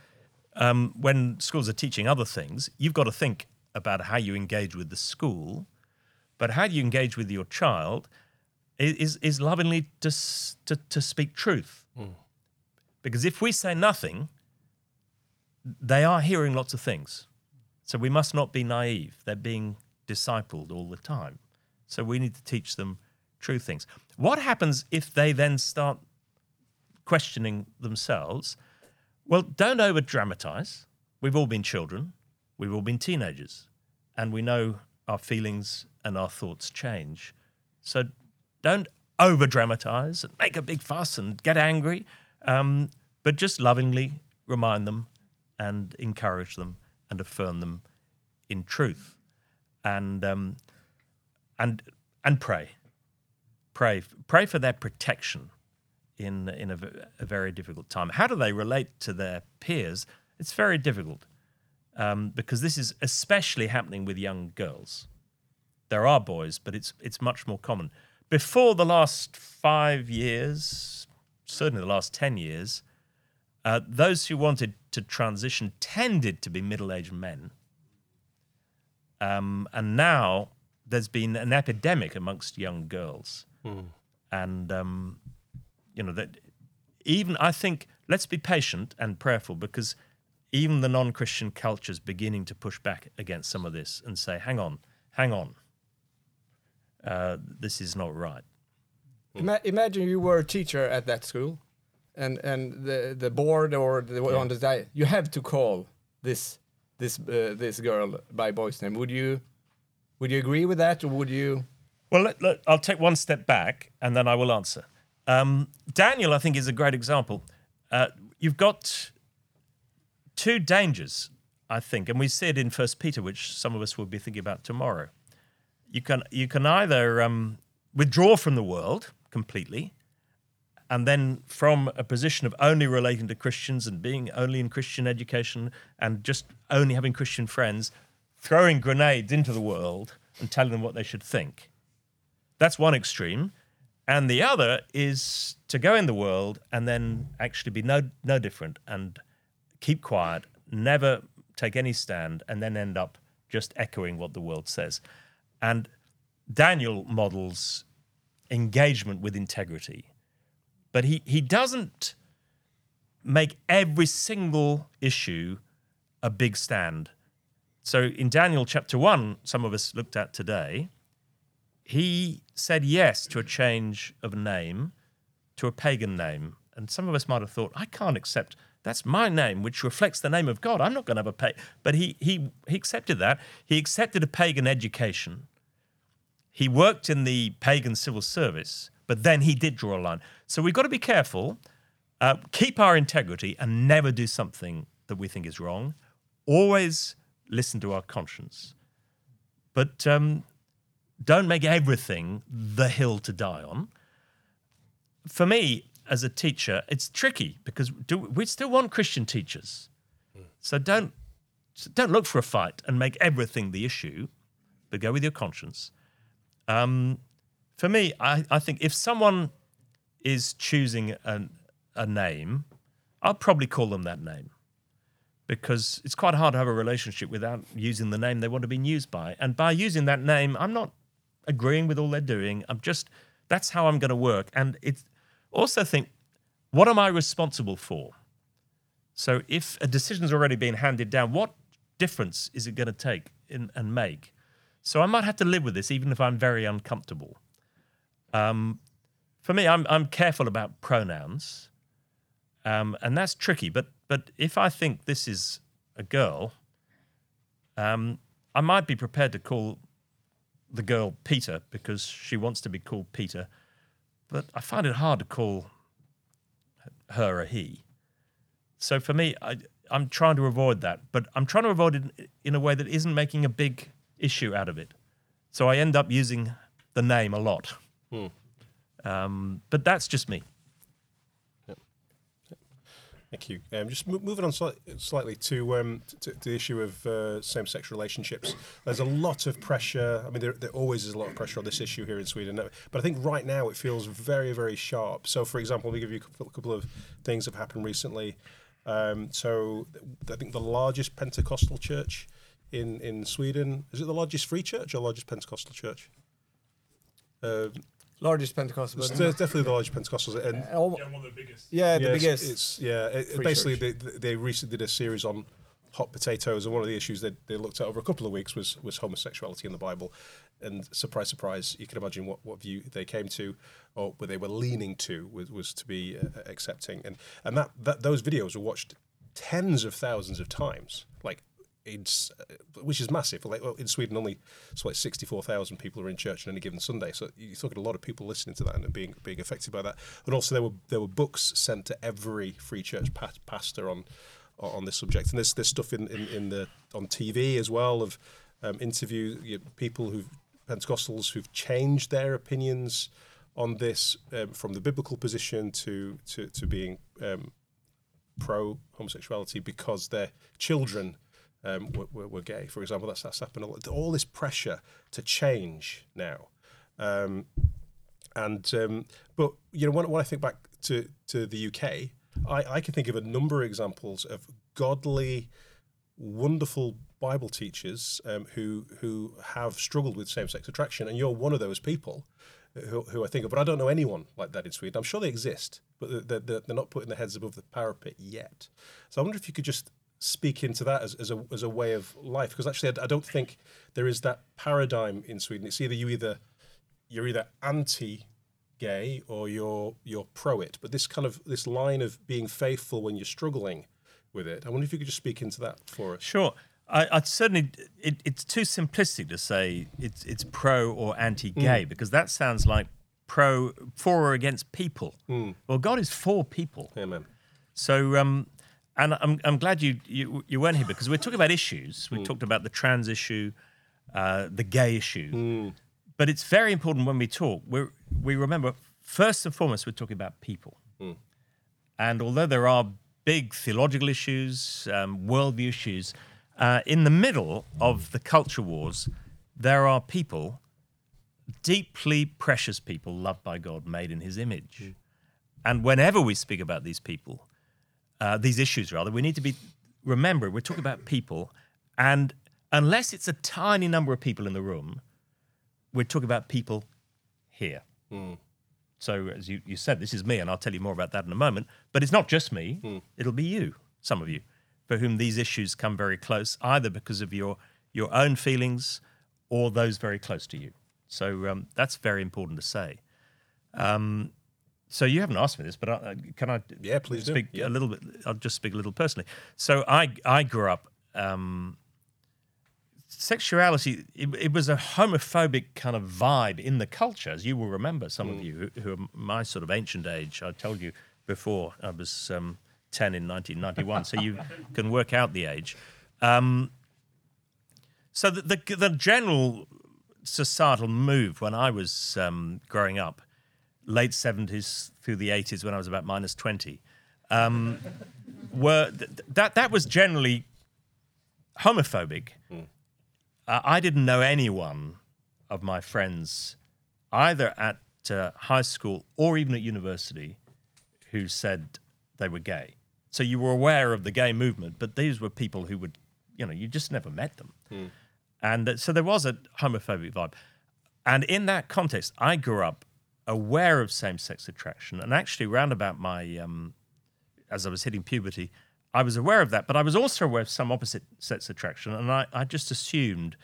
um, when schools are teaching other things? You've got to think about how you engage with the school, but how do you engage with your child is, is lovingly to, to, to speak truth. Because if we say nothing, they are hearing lots of things. So we must not be naive. They're being discipled all the time. So we need to teach them true things. What happens if they then start questioning themselves? Well, don't over dramatize. We've all been children, we've all been teenagers, and we know our feelings and our thoughts change. So don't over dramatize and make a big fuss and get angry, um, but just lovingly remind them and encourage them and affirm them in truth and um, and and pray pray pray for their protection in in a, a very difficult time. How do they relate to their peers? It's very difficult um, because this is especially happening with young girls. There are boys, but it's it's much more common. Before the last five years, certainly the last ten years, uh, those who wanted to transition tended to be middle-aged men, um, and now there's been an epidemic amongst young girls, and um, you know that even I think let's be patient and prayerful because even the non-Christian culture is beginning to push back against some of this and say, "Hang on, hang on, uh, this is not right." Ima- imagine you were a teacher at that school, and and the the board or the on the diet, you have to call this this uh, this girl by boy's name. Would you would you agree with that, or would you? Well, let, let- I'll take one step back and then I will answer. Um, Daniel, I think, is a great example. Uh, you've got two dangers, I think, and we see it in First Peter, which some of us will be thinking about tomorrow. You can you can either um, withdraw from the world completely, and then from a position of only relating to Christians and being only in Christian education and just only having Christian friends, throwing grenades into the world and telling them what they should think. That's one extreme. And the other is to go in the world and then actually be no no different and keep quiet, never take any stand, and then end up just echoing what the world says. And Daniel models engagement with integrity. But he, he doesn't make every single issue a big stand. So in Daniel chapter 1, some of us looked at today, he said yes to a change of name to a pagan name. And some of us might have thought, I can't accept that's my name, which reflects the name of God. I'm not going to have a pay. But he, he, he accepted that. He accepted a pagan education. He worked in the pagan civil service, but then he did draw a line. So we've got to be careful, uh, keep our integrity, and never do something that we think is wrong. Always listen to our conscience. But um, don't make everything the hill to die on. For me, as a teacher, it's tricky because do, we still want Christian teachers. So don't don't look for a fight and make everything the issue, but go with your conscience. Um, for me, I, I think if someone is choosing an, a name, I'll probably call them that name because it's quite hard to have a relationship without using the name they want to be used by. And by using that name, I'm not agreeing with all they're doing. I'm just, that's how I'm going to work. And it's also think, what am I responsible for? So if a decision's already been handed down, what difference is it going to take in, and make? So I might have to live with this, even if I'm very uncomfortable. Um, for me, I'm, I'm careful about pronouns, um, and that's tricky. But but if I think this is a girl, um, I might be prepared to call the girl Peter because she wants to be called Peter. But I find it hard to call her a he. So for me, I, I'm trying to avoid that, but I'm trying to avoid it in a way that isn't making a big issue out of it. So I end up using the name a lot. Um, but that's just me. Thank you. Um, just mo- moving on sli- slightly to, um, to, to the issue of uh, same-sex relationships. There's a lot of pressure. I mean, there, there always is a lot of pressure on this issue here in Sweden, uh, but I think right now it feels very, very sharp. So, for example, let me give you a couple, of things that have happened recently. Um, so, I think the largest Pentecostal church in in Sweden is it the largest free church or largest Pentecostal church? Uh, Largest Pentecostal. it's de- definitely the largest Pentecostal, and Yeah, one of the biggest. yeah, the Yeah, biggest. It's yeah. It, basically, church. they, they recently did a series on hot potatoes, and one of the issues that they looked at over a couple of weeks was was homosexuality in the Bible. And surprise, surprise, you can imagine what, what view they came to, or what they were leaning to, was, was to be uh, accepting. And and that, that those videos were watched tens of thousands of times, like. Uh, which is massive. Like well, in Sweden, only it's like sixty-four thousand people are in church on any given Sunday. So you're talking a lot of people listening to that and being being affected by that. And also, there were there were books sent to every free church pa- pastor on on this subject. And there's there's stuff in, in, in the on TV as well of um, interview you know, people who've Pentecostals who've changed their opinions on this um, from the biblical position to to, to being um, pro homosexuality because their children um, were, were, gay. For example, that's that's happened a lot. All this pressure to change now. Um, and um, but you know when, when I think back to to the UK, I, I can think of a number of examples of godly, wonderful Bible teachers um, who who have struggled with same sex attraction, and you're one of those people. Who, who I think of, but I don't know anyone like that in Sweden. I'm sure they exist, but they're, they're, they're not putting their heads above the parapet yet. So I wonder if you could just speak into that as, as, a, as a way of life, because actually I, I don't think there is that paradigm in Sweden. It's either you either you're either anti gay or you're you're pro it. But this kind of this line of being faithful when you're struggling with it. I wonder if you could just speak into that for us. Sure. I, I'd certainly. It, it's too simplistic to say it's it's pro or anti-gay because that sounds like pro for or against people. Well, God is for people. Amen. So, um, and I'm, I'm glad you, you you weren't here because we're talking about issues. Hmm. We talked about the trans issue, uh, the gay issue, Hmm. but it's very important when we talk. We we remember first and foremost we're talking about people, Hmm. and although there are big theological issues, um, worldview issues, uh, in the middle of the culture wars, there are people, deeply precious people, loved by God, made in His image. And whenever we speak about these people, uh, these issues rather, we need to be remember we're talking about people, and unless it's a tiny number of people in the room, we're talking about people here. So as you, you said, this is me, and I'll tell you more about that in a moment. But it's not just me; it'll be you, some of you, for whom these issues come very close, either because of your your own feelings or those very close to you. So um, that's very important to say. Um, so you haven't asked me this, but I, can I? Yeah, please do. speak Yeah. a little bit. I'll just speak a little personally. So I I grew up. Um, sexuality it, it was a homophobic kind of vibe in the culture, as you will remember. Some Mm. of you who, who are my sort of ancient age. I told you before I was um, ten in 1991, so you can work out the age. Um, so the, the the general societal move when I was um, growing up, late seventies through the eighties, when I was about minus twenty, um, were th- that that was generally homophobic. Uh, I didn't know anyone of my friends, either at uh, high school or even at university, who said they were gay. So you were aware of the gay movement, but these were people who would, you know, you just never met them. And uh, so there was a homophobic vibe. And in that context, I grew up aware of same sex attraction. And actually, round about my, um, as I was hitting puberty, I was aware of that. But I was also aware of some opposite sex attraction. And I, I just assumed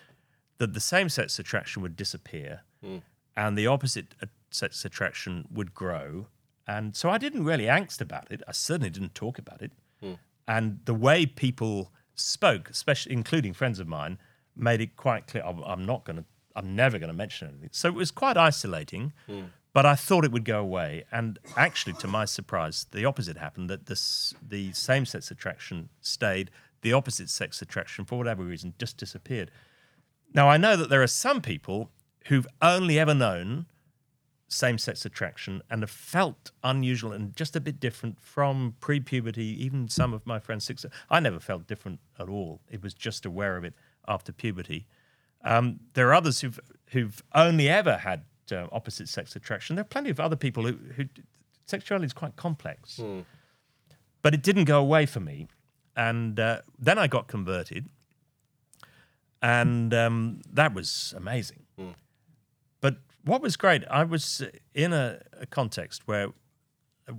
that the same sex attraction would disappear hmm. and the opposite sex attraction would grow. And so I didn't really angst about it. I certainly didn't talk about it. Hmm. And the way people spoke, especially including friends of mine, made it quite clear I'm, I'm not going to, I'm never going to mention anything. So it was quite isolating, hmm. But I thought it would go away. And actually, to my surprise, the opposite happened that this, the same sex attraction stayed, the opposite sex attraction, for whatever reason, just disappeared. Now, I know that there are some people who've only ever known same sex attraction and have felt unusual and just a bit different from pre puberty. Even some of my friends, six, I never felt different at all. It was just aware of it after puberty. Um, there are others who've, who've only ever had uh, opposite sex attraction. There are plenty of other people who, who sexuality is quite complex. But it didn't go away for me. And uh, then I got converted. And um, that was amazing. But what was great, I was in a, a context where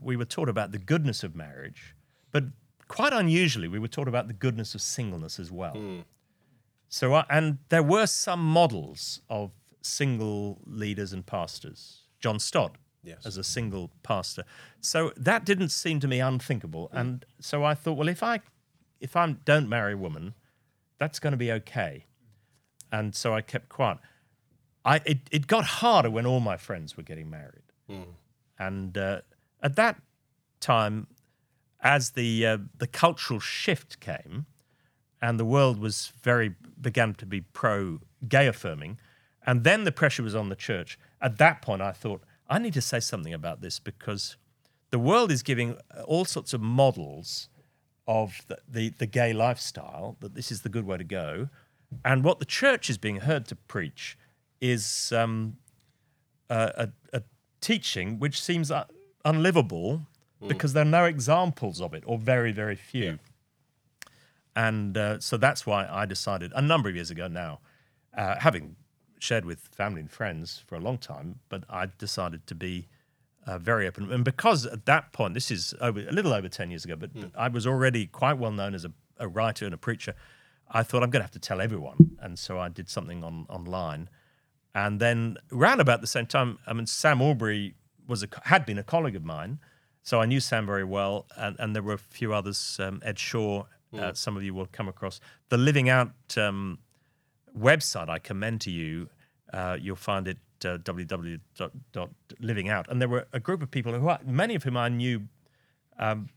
we were taught about the goodness of marriage, but quite unusually, we were taught about the goodness of singleness as well. So, I, and there were some models of single leaders and pastors. John Stott Yes. as a single pastor. So that didn't seem to me unthinkable. And so I thought, well, if I if I don't marry a woman, that's going to be okay. And so I kept quiet. I it, it got harder when all my friends were getting married. And uh, at that time, as the uh, the cultural shift came, and the world was very began to be pro gay affirming, and then the pressure was on the church. At that point, I thought I need to say something about this because the world is giving all sorts of models of the, the, the gay lifestyle, that this is the good way to go. And what the church is being heard to preach is um, a, a, a teaching which seems uh, unlivable because there are no examples of it, or very, very few. And uh, so that's why I decided a number of years ago now, uh, having shared with family and friends for a long time, but I decided to be uh, very open. And because at that point, this is over, a little over 10 years ago, but I was already quite well known as a, a writer and a preacher, I thought I'm going to have to tell everyone. And so I did something on online. And then around about the same time, I mean, Sam Allberry was a, had been a colleague of mine. So I knew Sam very well, and, and there were a few others. Um, Ed Shaw, uh, some of you will come across. The Living Out um, website, I commend to you. Uh, you'll find it uh, www.livingout. And there were a group of people who, I, many of whom I knew um,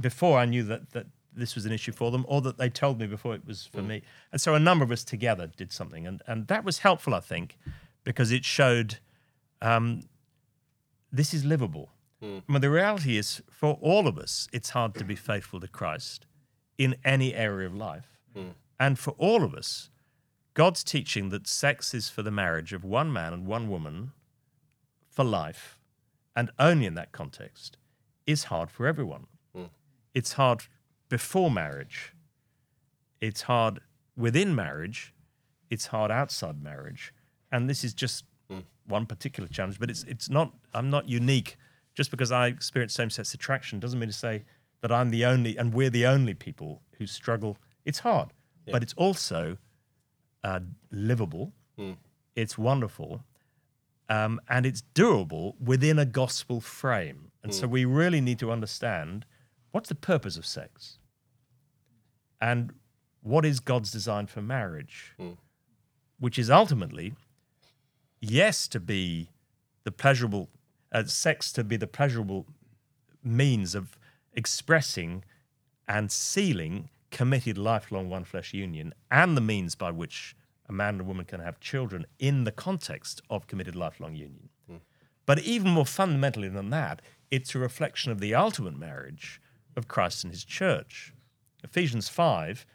before I knew that that this was an issue for them, or that they told me before it was for me. And so a number of us together did something, and and that was helpful, I think, because it showed um, this is livable. I mean, the reality is, for all of us, it's hard to be faithful to Christ in any area of life. And for all of us, God's teaching that sex is for the marriage of one man and one woman for life, and only in that context, is hard for everyone. Hmm. It's hard before marriage, it's hard within marriage, it's hard outside marriage. And this is just hmm. one particular challenge, but it's it's not I'm not unique. Just because I experience same-sex attraction doesn't mean to say that I'm the only and we're the only people who struggle. It's hard, but it's also uh, livable. It's wonderful, um, and it's doable within a gospel frame. And so we really need to understand what's the purpose of sex, and what is God's design for marriage, which is ultimately yes to be the pleasurable uh, sex to be the pleasurable means of expressing and sealing committed lifelong one flesh union and the means by which a man and a woman can have children in the context of committed lifelong union. Hmm. But even more fundamentally than that, it's a reflection of the ultimate marriage of Christ and his church. Ephesians 5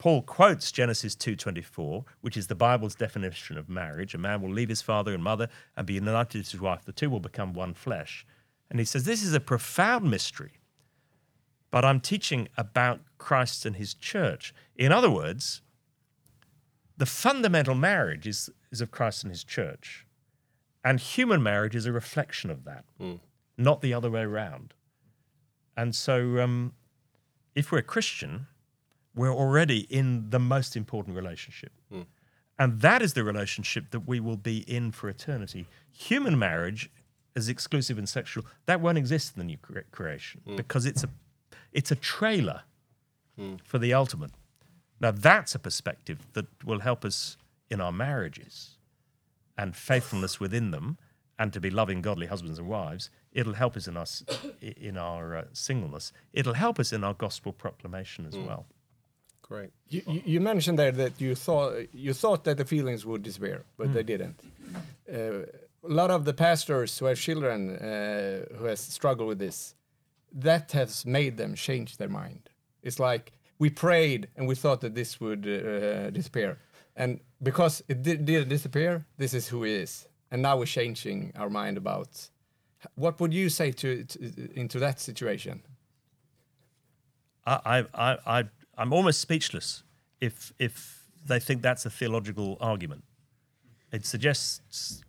Paul quotes Genesis 2:24, which is the Bible's definition of marriage. A man will leave his father and mother and be united to his wife. The two will become one flesh. And he says this is a profound mystery. But I'm teaching about Christ and his church. In other words, the fundamental marriage is, is of Christ and his church. And human marriage is a reflection of that, hmm. not the other way around. And so, um, if we're a Christian, we're already in the most important relationship. Hmm. And that is the relationship that we will be in for eternity. Human marriage is exclusive and sexual. That won't exist in the new cre- creation hmm. because it's a it's a trailer for the ultimate. Now that's a perspective that will help us in our marriages and faithfulness within them and to be loving godly husbands and wives. It'll help us in our in our uh, singleness. It'll help us in our gospel proclamation as well. Great. You, you- you mentioned there that you thought you thought that the feelings would disappear, but they didn't. Uh, a lot of the pastors who have children uh, who has struggled with this, that has made them change their mind. It's like we prayed and we thought that this would uh, disappear, and because it did, didn't disappear, this is who he is, and now we're changing our mind about. What would you say to, to into that situation? I, I, I, I'm almost speechless if if they think that's a theological argument. It suggests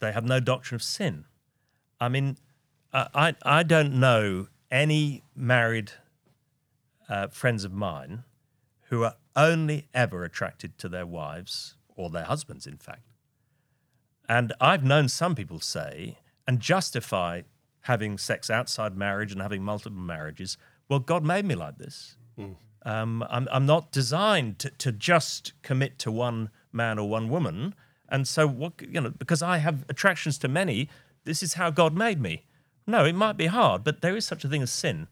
they have no doctrine of sin. I mean, I, I don't know any married uh, friends of mine who are only ever attracted to their wives or their husbands, in fact. And I've known some people say and justify having sex outside marriage and having multiple marriages. Well, God made me like this. Um, I'm, I'm not designed to, to just commit to one man or one woman. And so, what you know, because I have attractions to many, this is how God made me. No, it might be hard, but there is such a thing as sin,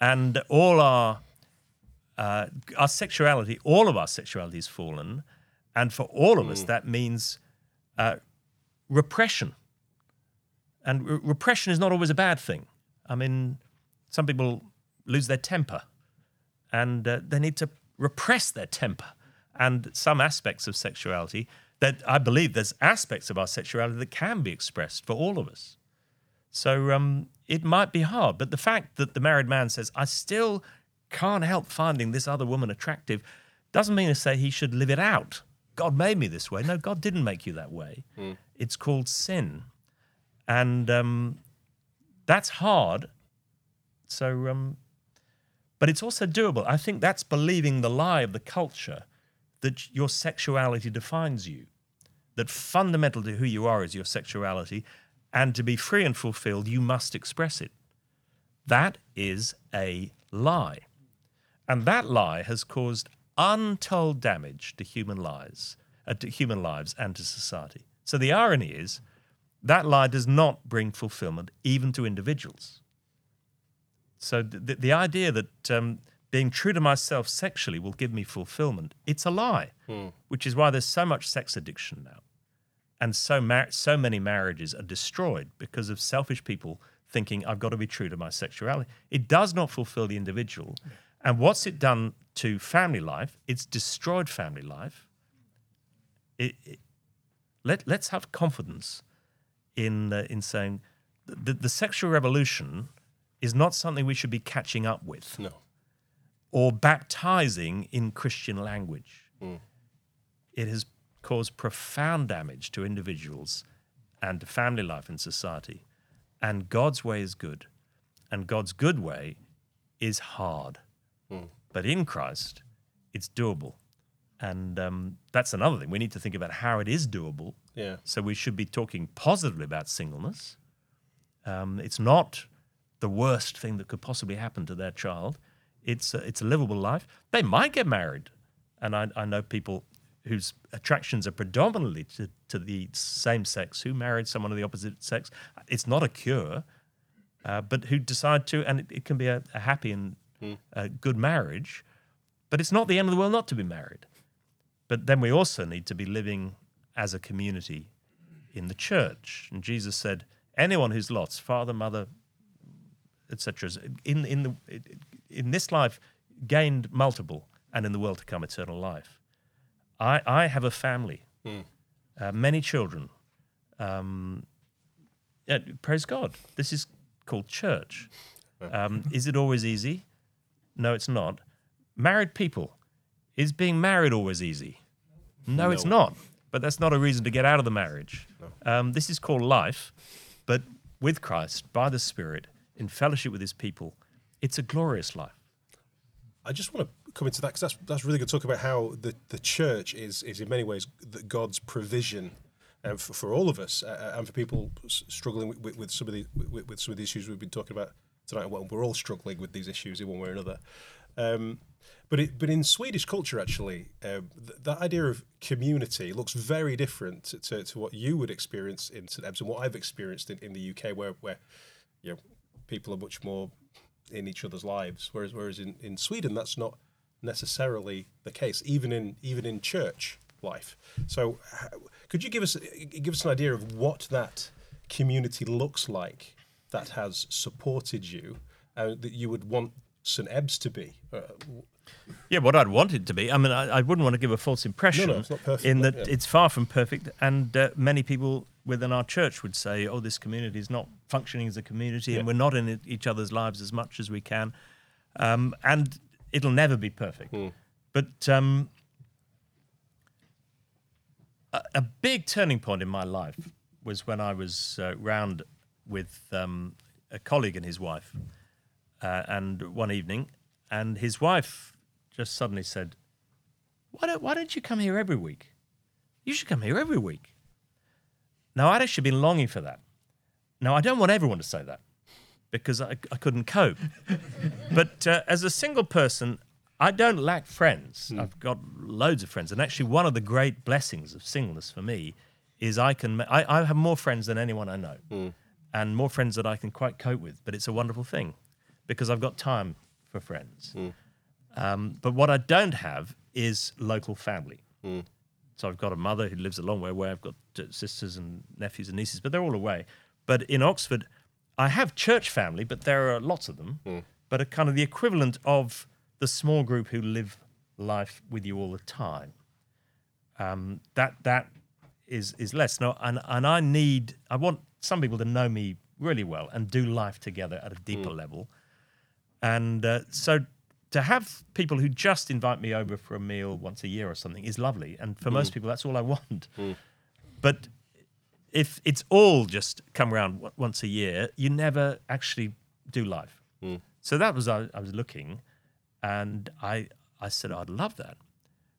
and all our uh, our sexuality, all of our sexuality is fallen, and for all of us, that means uh, repression and re- repression is not always a bad thing. I mean, some people lose their temper, and uh, they need to repress their temper. And some aspects of sexuality that I believe there's aspects of our sexuality that can be expressed for all of us. So um, it might be hard, but the fact that the married man says, I still can't help finding this other woman attractive, doesn't mean to say he should live it out. God made me this way. No, God didn't make you that way. It's called sin. And um, that's hard. So, um, but it's also doable. I think that's believing the lie of the culture that your sexuality defines you, that fundamental to who you are is your sexuality, and to be free and fulfilled, you must express it. That is a lie. And that lie has caused untold damage to human lives, uh, to human lives and to society. So the irony is that lie does not bring fulfillment even to individuals. So the, the idea that um, being true to myself sexually will give me fulfillment, it's a lie, which is why there's so much sex addiction now. And so, mar- so many marriages are destroyed because of selfish people thinking, I've got to be true to my sexuality. It does not fulfill the individual. And what's it done to family life? It's destroyed family life. It, it- let, let's have confidence in, uh, in saying the, the sexual revolution is not something we should be catching up with No. or baptizing in Christian language. It has caused profound damage to individuals and to family life and society. And God's way is good. And God's good way is hard. But in Christ, it's doable. And um, that's another thing. We need to think about how it is doable. Yeah. So we should be talking positively about singleness. Um, it's not the worst thing that could possibly happen to their child. It's a, it's a livable life. They might get married, and I, I know people whose attractions are predominantly to, to the same sex who married someone of the opposite sex. It's not a cure, uh, but who decide to, and it, it can be a, a happy and a good marriage. But it's not the end of the world not to be married. But then we also need to be living as a community in the church. And Jesus said, anyone who's lost father, mother, etc., in in the in this life gained multiple, and in the world to come eternal life. I I have a family, uh, many children. Um, yeah, praise God. This is called church. Um, is it always easy? No, it's not. Married people. Is being married always easy? No, it's not. But that's not a reason to get out of the marriage. Um, this is called life, but with Christ, by the Spirit, in fellowship with his people, it's a glorious life. I just want to come into that because that's that's really good. Talk about how the, the church is is in many ways the, God's provision uh, for, for all of us uh, and for people struggling with, with, with some of the with, with some of the issues we've been talking about tonight. Well, we're all struggling with these issues in one way or another. Um, but it, but in Swedish culture, actually, um, th- that idea of community looks very different to, to, what you would experience in St Ebbe's and what I've experienced in, in the UK, where where you know people are much more in each other's lives. Whereas whereas in, in Sweden that's not necessarily the case, even in even in church life. So could you give us give us an idea of what that community looks like that has supported you, uh, that you would want St Ebbe's to be? Uh, Yeah, what I'd want it to be. I mean, I, I wouldn't want to give a false impression it's not perfect, in that yeah. it's far from perfect. And uh, many people within our church would say, oh, this community is not functioning as a community and we're not in each other's lives as much as we can. Um, and it'll never be perfect. Hmm. But um, a, a big turning point in my life was when I was uh, round with um, a colleague and his wife, uh, and one evening, and his wife just suddenly said, "Why don't Why don't you come here every week? You should come here every week." Now I'd actually been longing for that. Now I don't want everyone to say that because I, I couldn't cope. but uh, as a single person, I don't lack friends. I've got loads of friends, and actually, one of the great blessings of singleness for me is I can I, I have more friends than anyone I know, and more friends that I can quite cope with. But it's a wonderful thing because I've got time for friends. Um, but what I don't have is local family. So I've got a mother who lives a long way away. I've got sisters and nephews and nieces, but they're all away. But in Oxford, I have church family, but there are lots of them, but a kind of the equivalent of the small group who live life with you all the time. Um, that that is is less. No, and and I need I want some people to know me really well and do life together at a deeper mm. level. And uh, so to have people who just invite me over for a meal once a year or something is lovely. And for most mm. people, that's all I want. Mm. But if it's all just come around w- once a year, you never actually do life. So that was I, I was looking, and I I said I'd love that,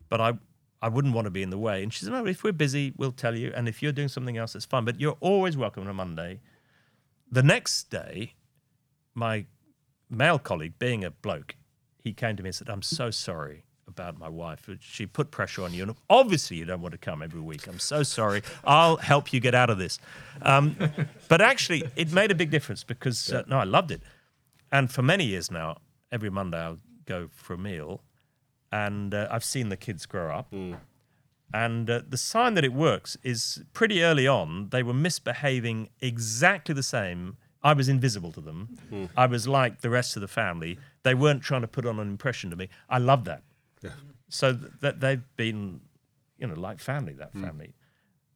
but I I wouldn't want to be in the way. And she said, no, if we're busy, we'll tell you, and if you're doing something else, it's fine. But you're always welcome on a Monday. The next day, my male colleague, being a bloke, he came to me and said, I'm so sorry about my wife. She put pressure on you. And obviously, you don't want to come every week. I'm so sorry. I'll help you get out of this. Um, but actually, it made a big difference because, uh, no, I loved it. And for many years now, every Monday I'll go for a meal. And uh, I've seen the kids grow up. And uh, the sign that it works is pretty early on, they were misbehaving exactly the same. I was invisible to them. I was like the rest of the family. They weren't trying to put on an impression to me. I love that. Yeah. So th- that they've been, you know, like family, that family.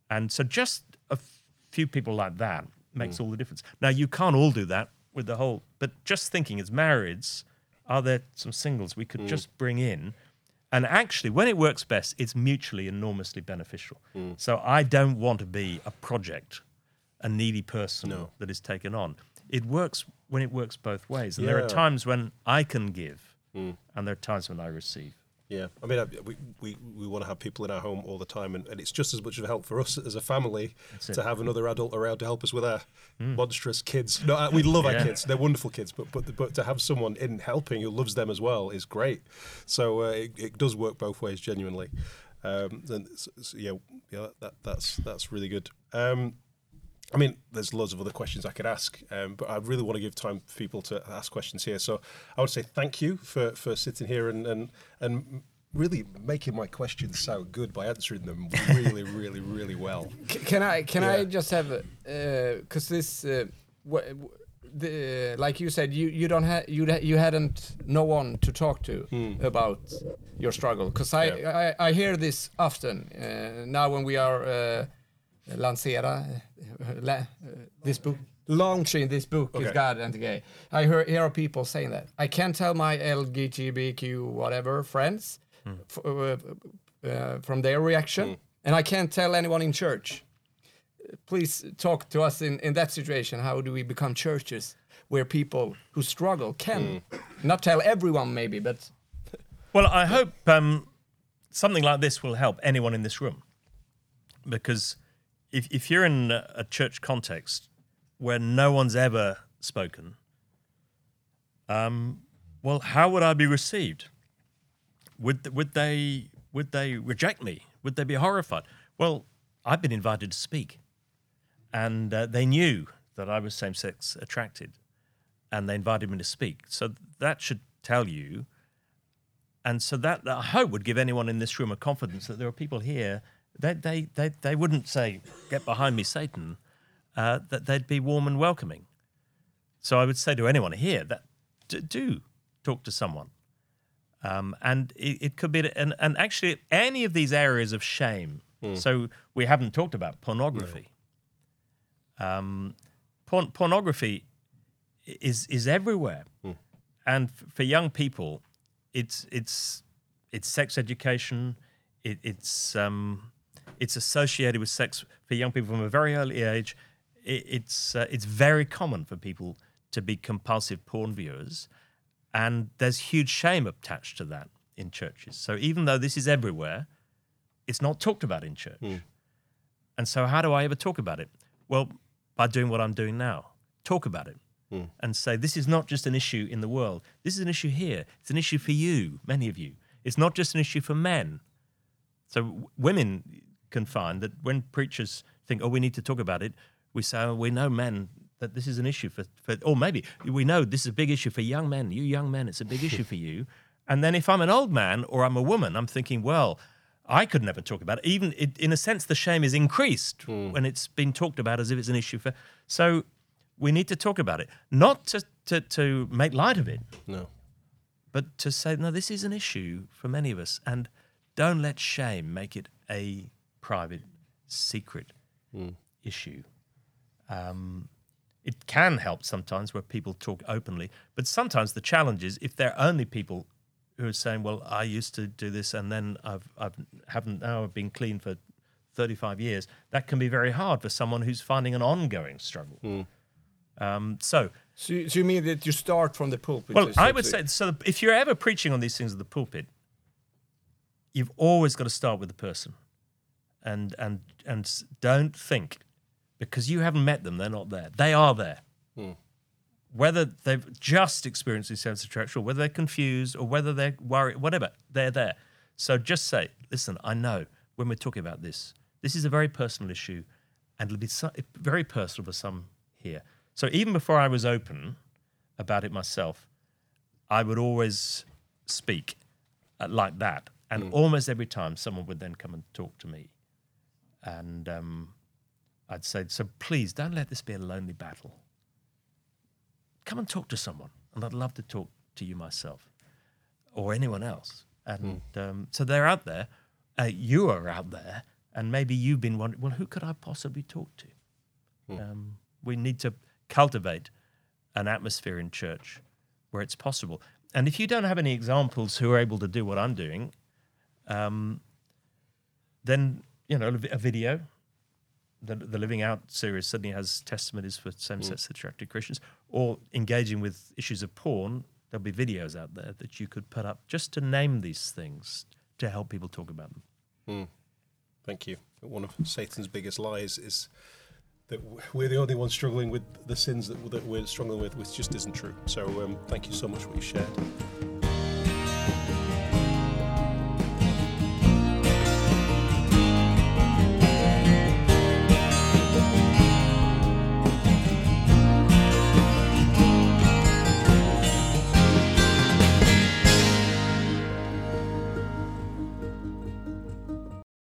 And so just a f- few people like that makes all the difference. Now, you can't all do that with the whole, but just thinking as marrieds, are there some singles we could mm. just bring in? And actually, when it works best, it's mutually enormously beneficial. Mm. So I don't want to be a project, a needy person that is taken on. It works when it works both ways. And there are times when I can give, mm. and there are times when I receive. Yeah, I mean, we, we, we want to have people in our home all the time, and, and it's just as much of a help for us as a family to have another adult around to help us with our monstrous kids. No, uh, we love our kids; they're wonderful kids, but but but to have someone in helping who loves them as well is great. So uh, it, it does work both ways, genuinely. Um, and s- s- yeah, yeah, that, that's that's really good. Um, I mean, there's loads of other questions I could ask, um, but I really want to give time for people to ask questions here. So I would say thank you for, for sitting here and, and and really making my questions sound good by answering them really, really, really well. Can I can I just have because this uh, wh- wh- the like you said you you don't have you you hadn't no one to talk to about your struggle because I, Hmm. Yeah. I I hear this often uh, now when we are lancera uh, la, uh, this book. Launching this book is God and the gay. I hear hear people saying that. I can't tell my LGBTQ whatever friends f- uh, uh, from their reaction and I can't tell anyone in church. Please talk to us in, in that situation. How do we become churches where people who struggle can not tell everyone maybe, but Well, I hope um, something like this will help anyone in this room. Because if, if you're in a, church context where no one's ever spoken, um, well, how would I be received? Would, would, they, would they reject me? Would they be horrified? Well, I've been invited to speak. And uh, they knew that I was same sex attracted. And they invited me to speak. So that should tell you and so that I hope would give anyone in this room a confidence that there are people here that they, they, they wouldn't say, get behind me, Satan, uh, that they'd be warm and welcoming. So I would say to anyone here that d- do talk to someone. Um, and it, it could be, and, and actually, any of these areas of shame. So we haven't talked about pornography. Um, porn, pornography is is everywhere, and f- for young people, it's it's it's sex education. It, it's um, it's associated with sex for young people from a very early age. It, it's uh, it's very common for people to be compulsive porn viewers, and there's huge shame attached to that in churches. So even though this is everywhere, it's not talked about in church. And so, how do I ever talk about it? Well, by doing what I'm doing now talk about it and say, this is not just an issue in the world. This is an issue here. It's an issue for you, many of you. It's not just an issue for men. So, w- women can find that when preachers think, oh, we need to talk about it, we say, oh, we know men that this is an issue for, for, or maybe we know this is a big issue for young men. You young men, it's a big issue for you. And then if I'm an old man or I'm a woman, I'm thinking, well, I could never talk about it. Even it, in a sense, the shame is increased hmm. when it's been talked about as if it's an issue for. So we need to talk about it, not to to, to make light of it, No. but to say no, this is an issue for many of us, and don't let shame make it a private, secret issue. Um, it can help sometimes where people talk openly, but sometimes the challenge is if there are only people who are saying, "Well, I used to do this, and then I've I've haven't now I've been clean for 35 years." That can be very hard for someone who's finding an ongoing struggle. Um, so, So, you- so you mean that you start from the pulpit? well, I would say so. If you're ever preaching on these things at the pulpit, you've always got to start with the person, and and and don't think because you haven't met them, they're not there. They are there. Hmm. Whether they've just experienced this sense of attraction, or whether they're confused, or whether they're worried, whatever, they're there. So just say, listen, I know when we're talking about this, this is a very personal issue, and it'll be so, eh, very personal for some here. So even before I was open about it myself, I would always speak uh, like that, and hmm. almost every time someone would then come and talk to me, and um, I'd say, "So please don't let this be a lonely battle. Come and talk to someone, and I'd love to talk to you myself, or anyone else." And um, so they're out there. Uh, you are out there, and maybe you've been wondering, "Well, who could I possibly talk to?" Um, we need to cultivate an atmosphere in church where it's possible. And if you don't have any examples who are able to do what I'm doing, um, then you know a video. The, the Living Out series suddenly has testimonies for same-sex attracted Christians, or engaging with issues of porn. There'll be videos out there that you could put up just to name these things to help people talk about them. Thank you. One of Satan's biggest lies is that we're the only ones struggling with the sins that, that we're struggling with, which just isn't true. So um, thank you so much for what you shared.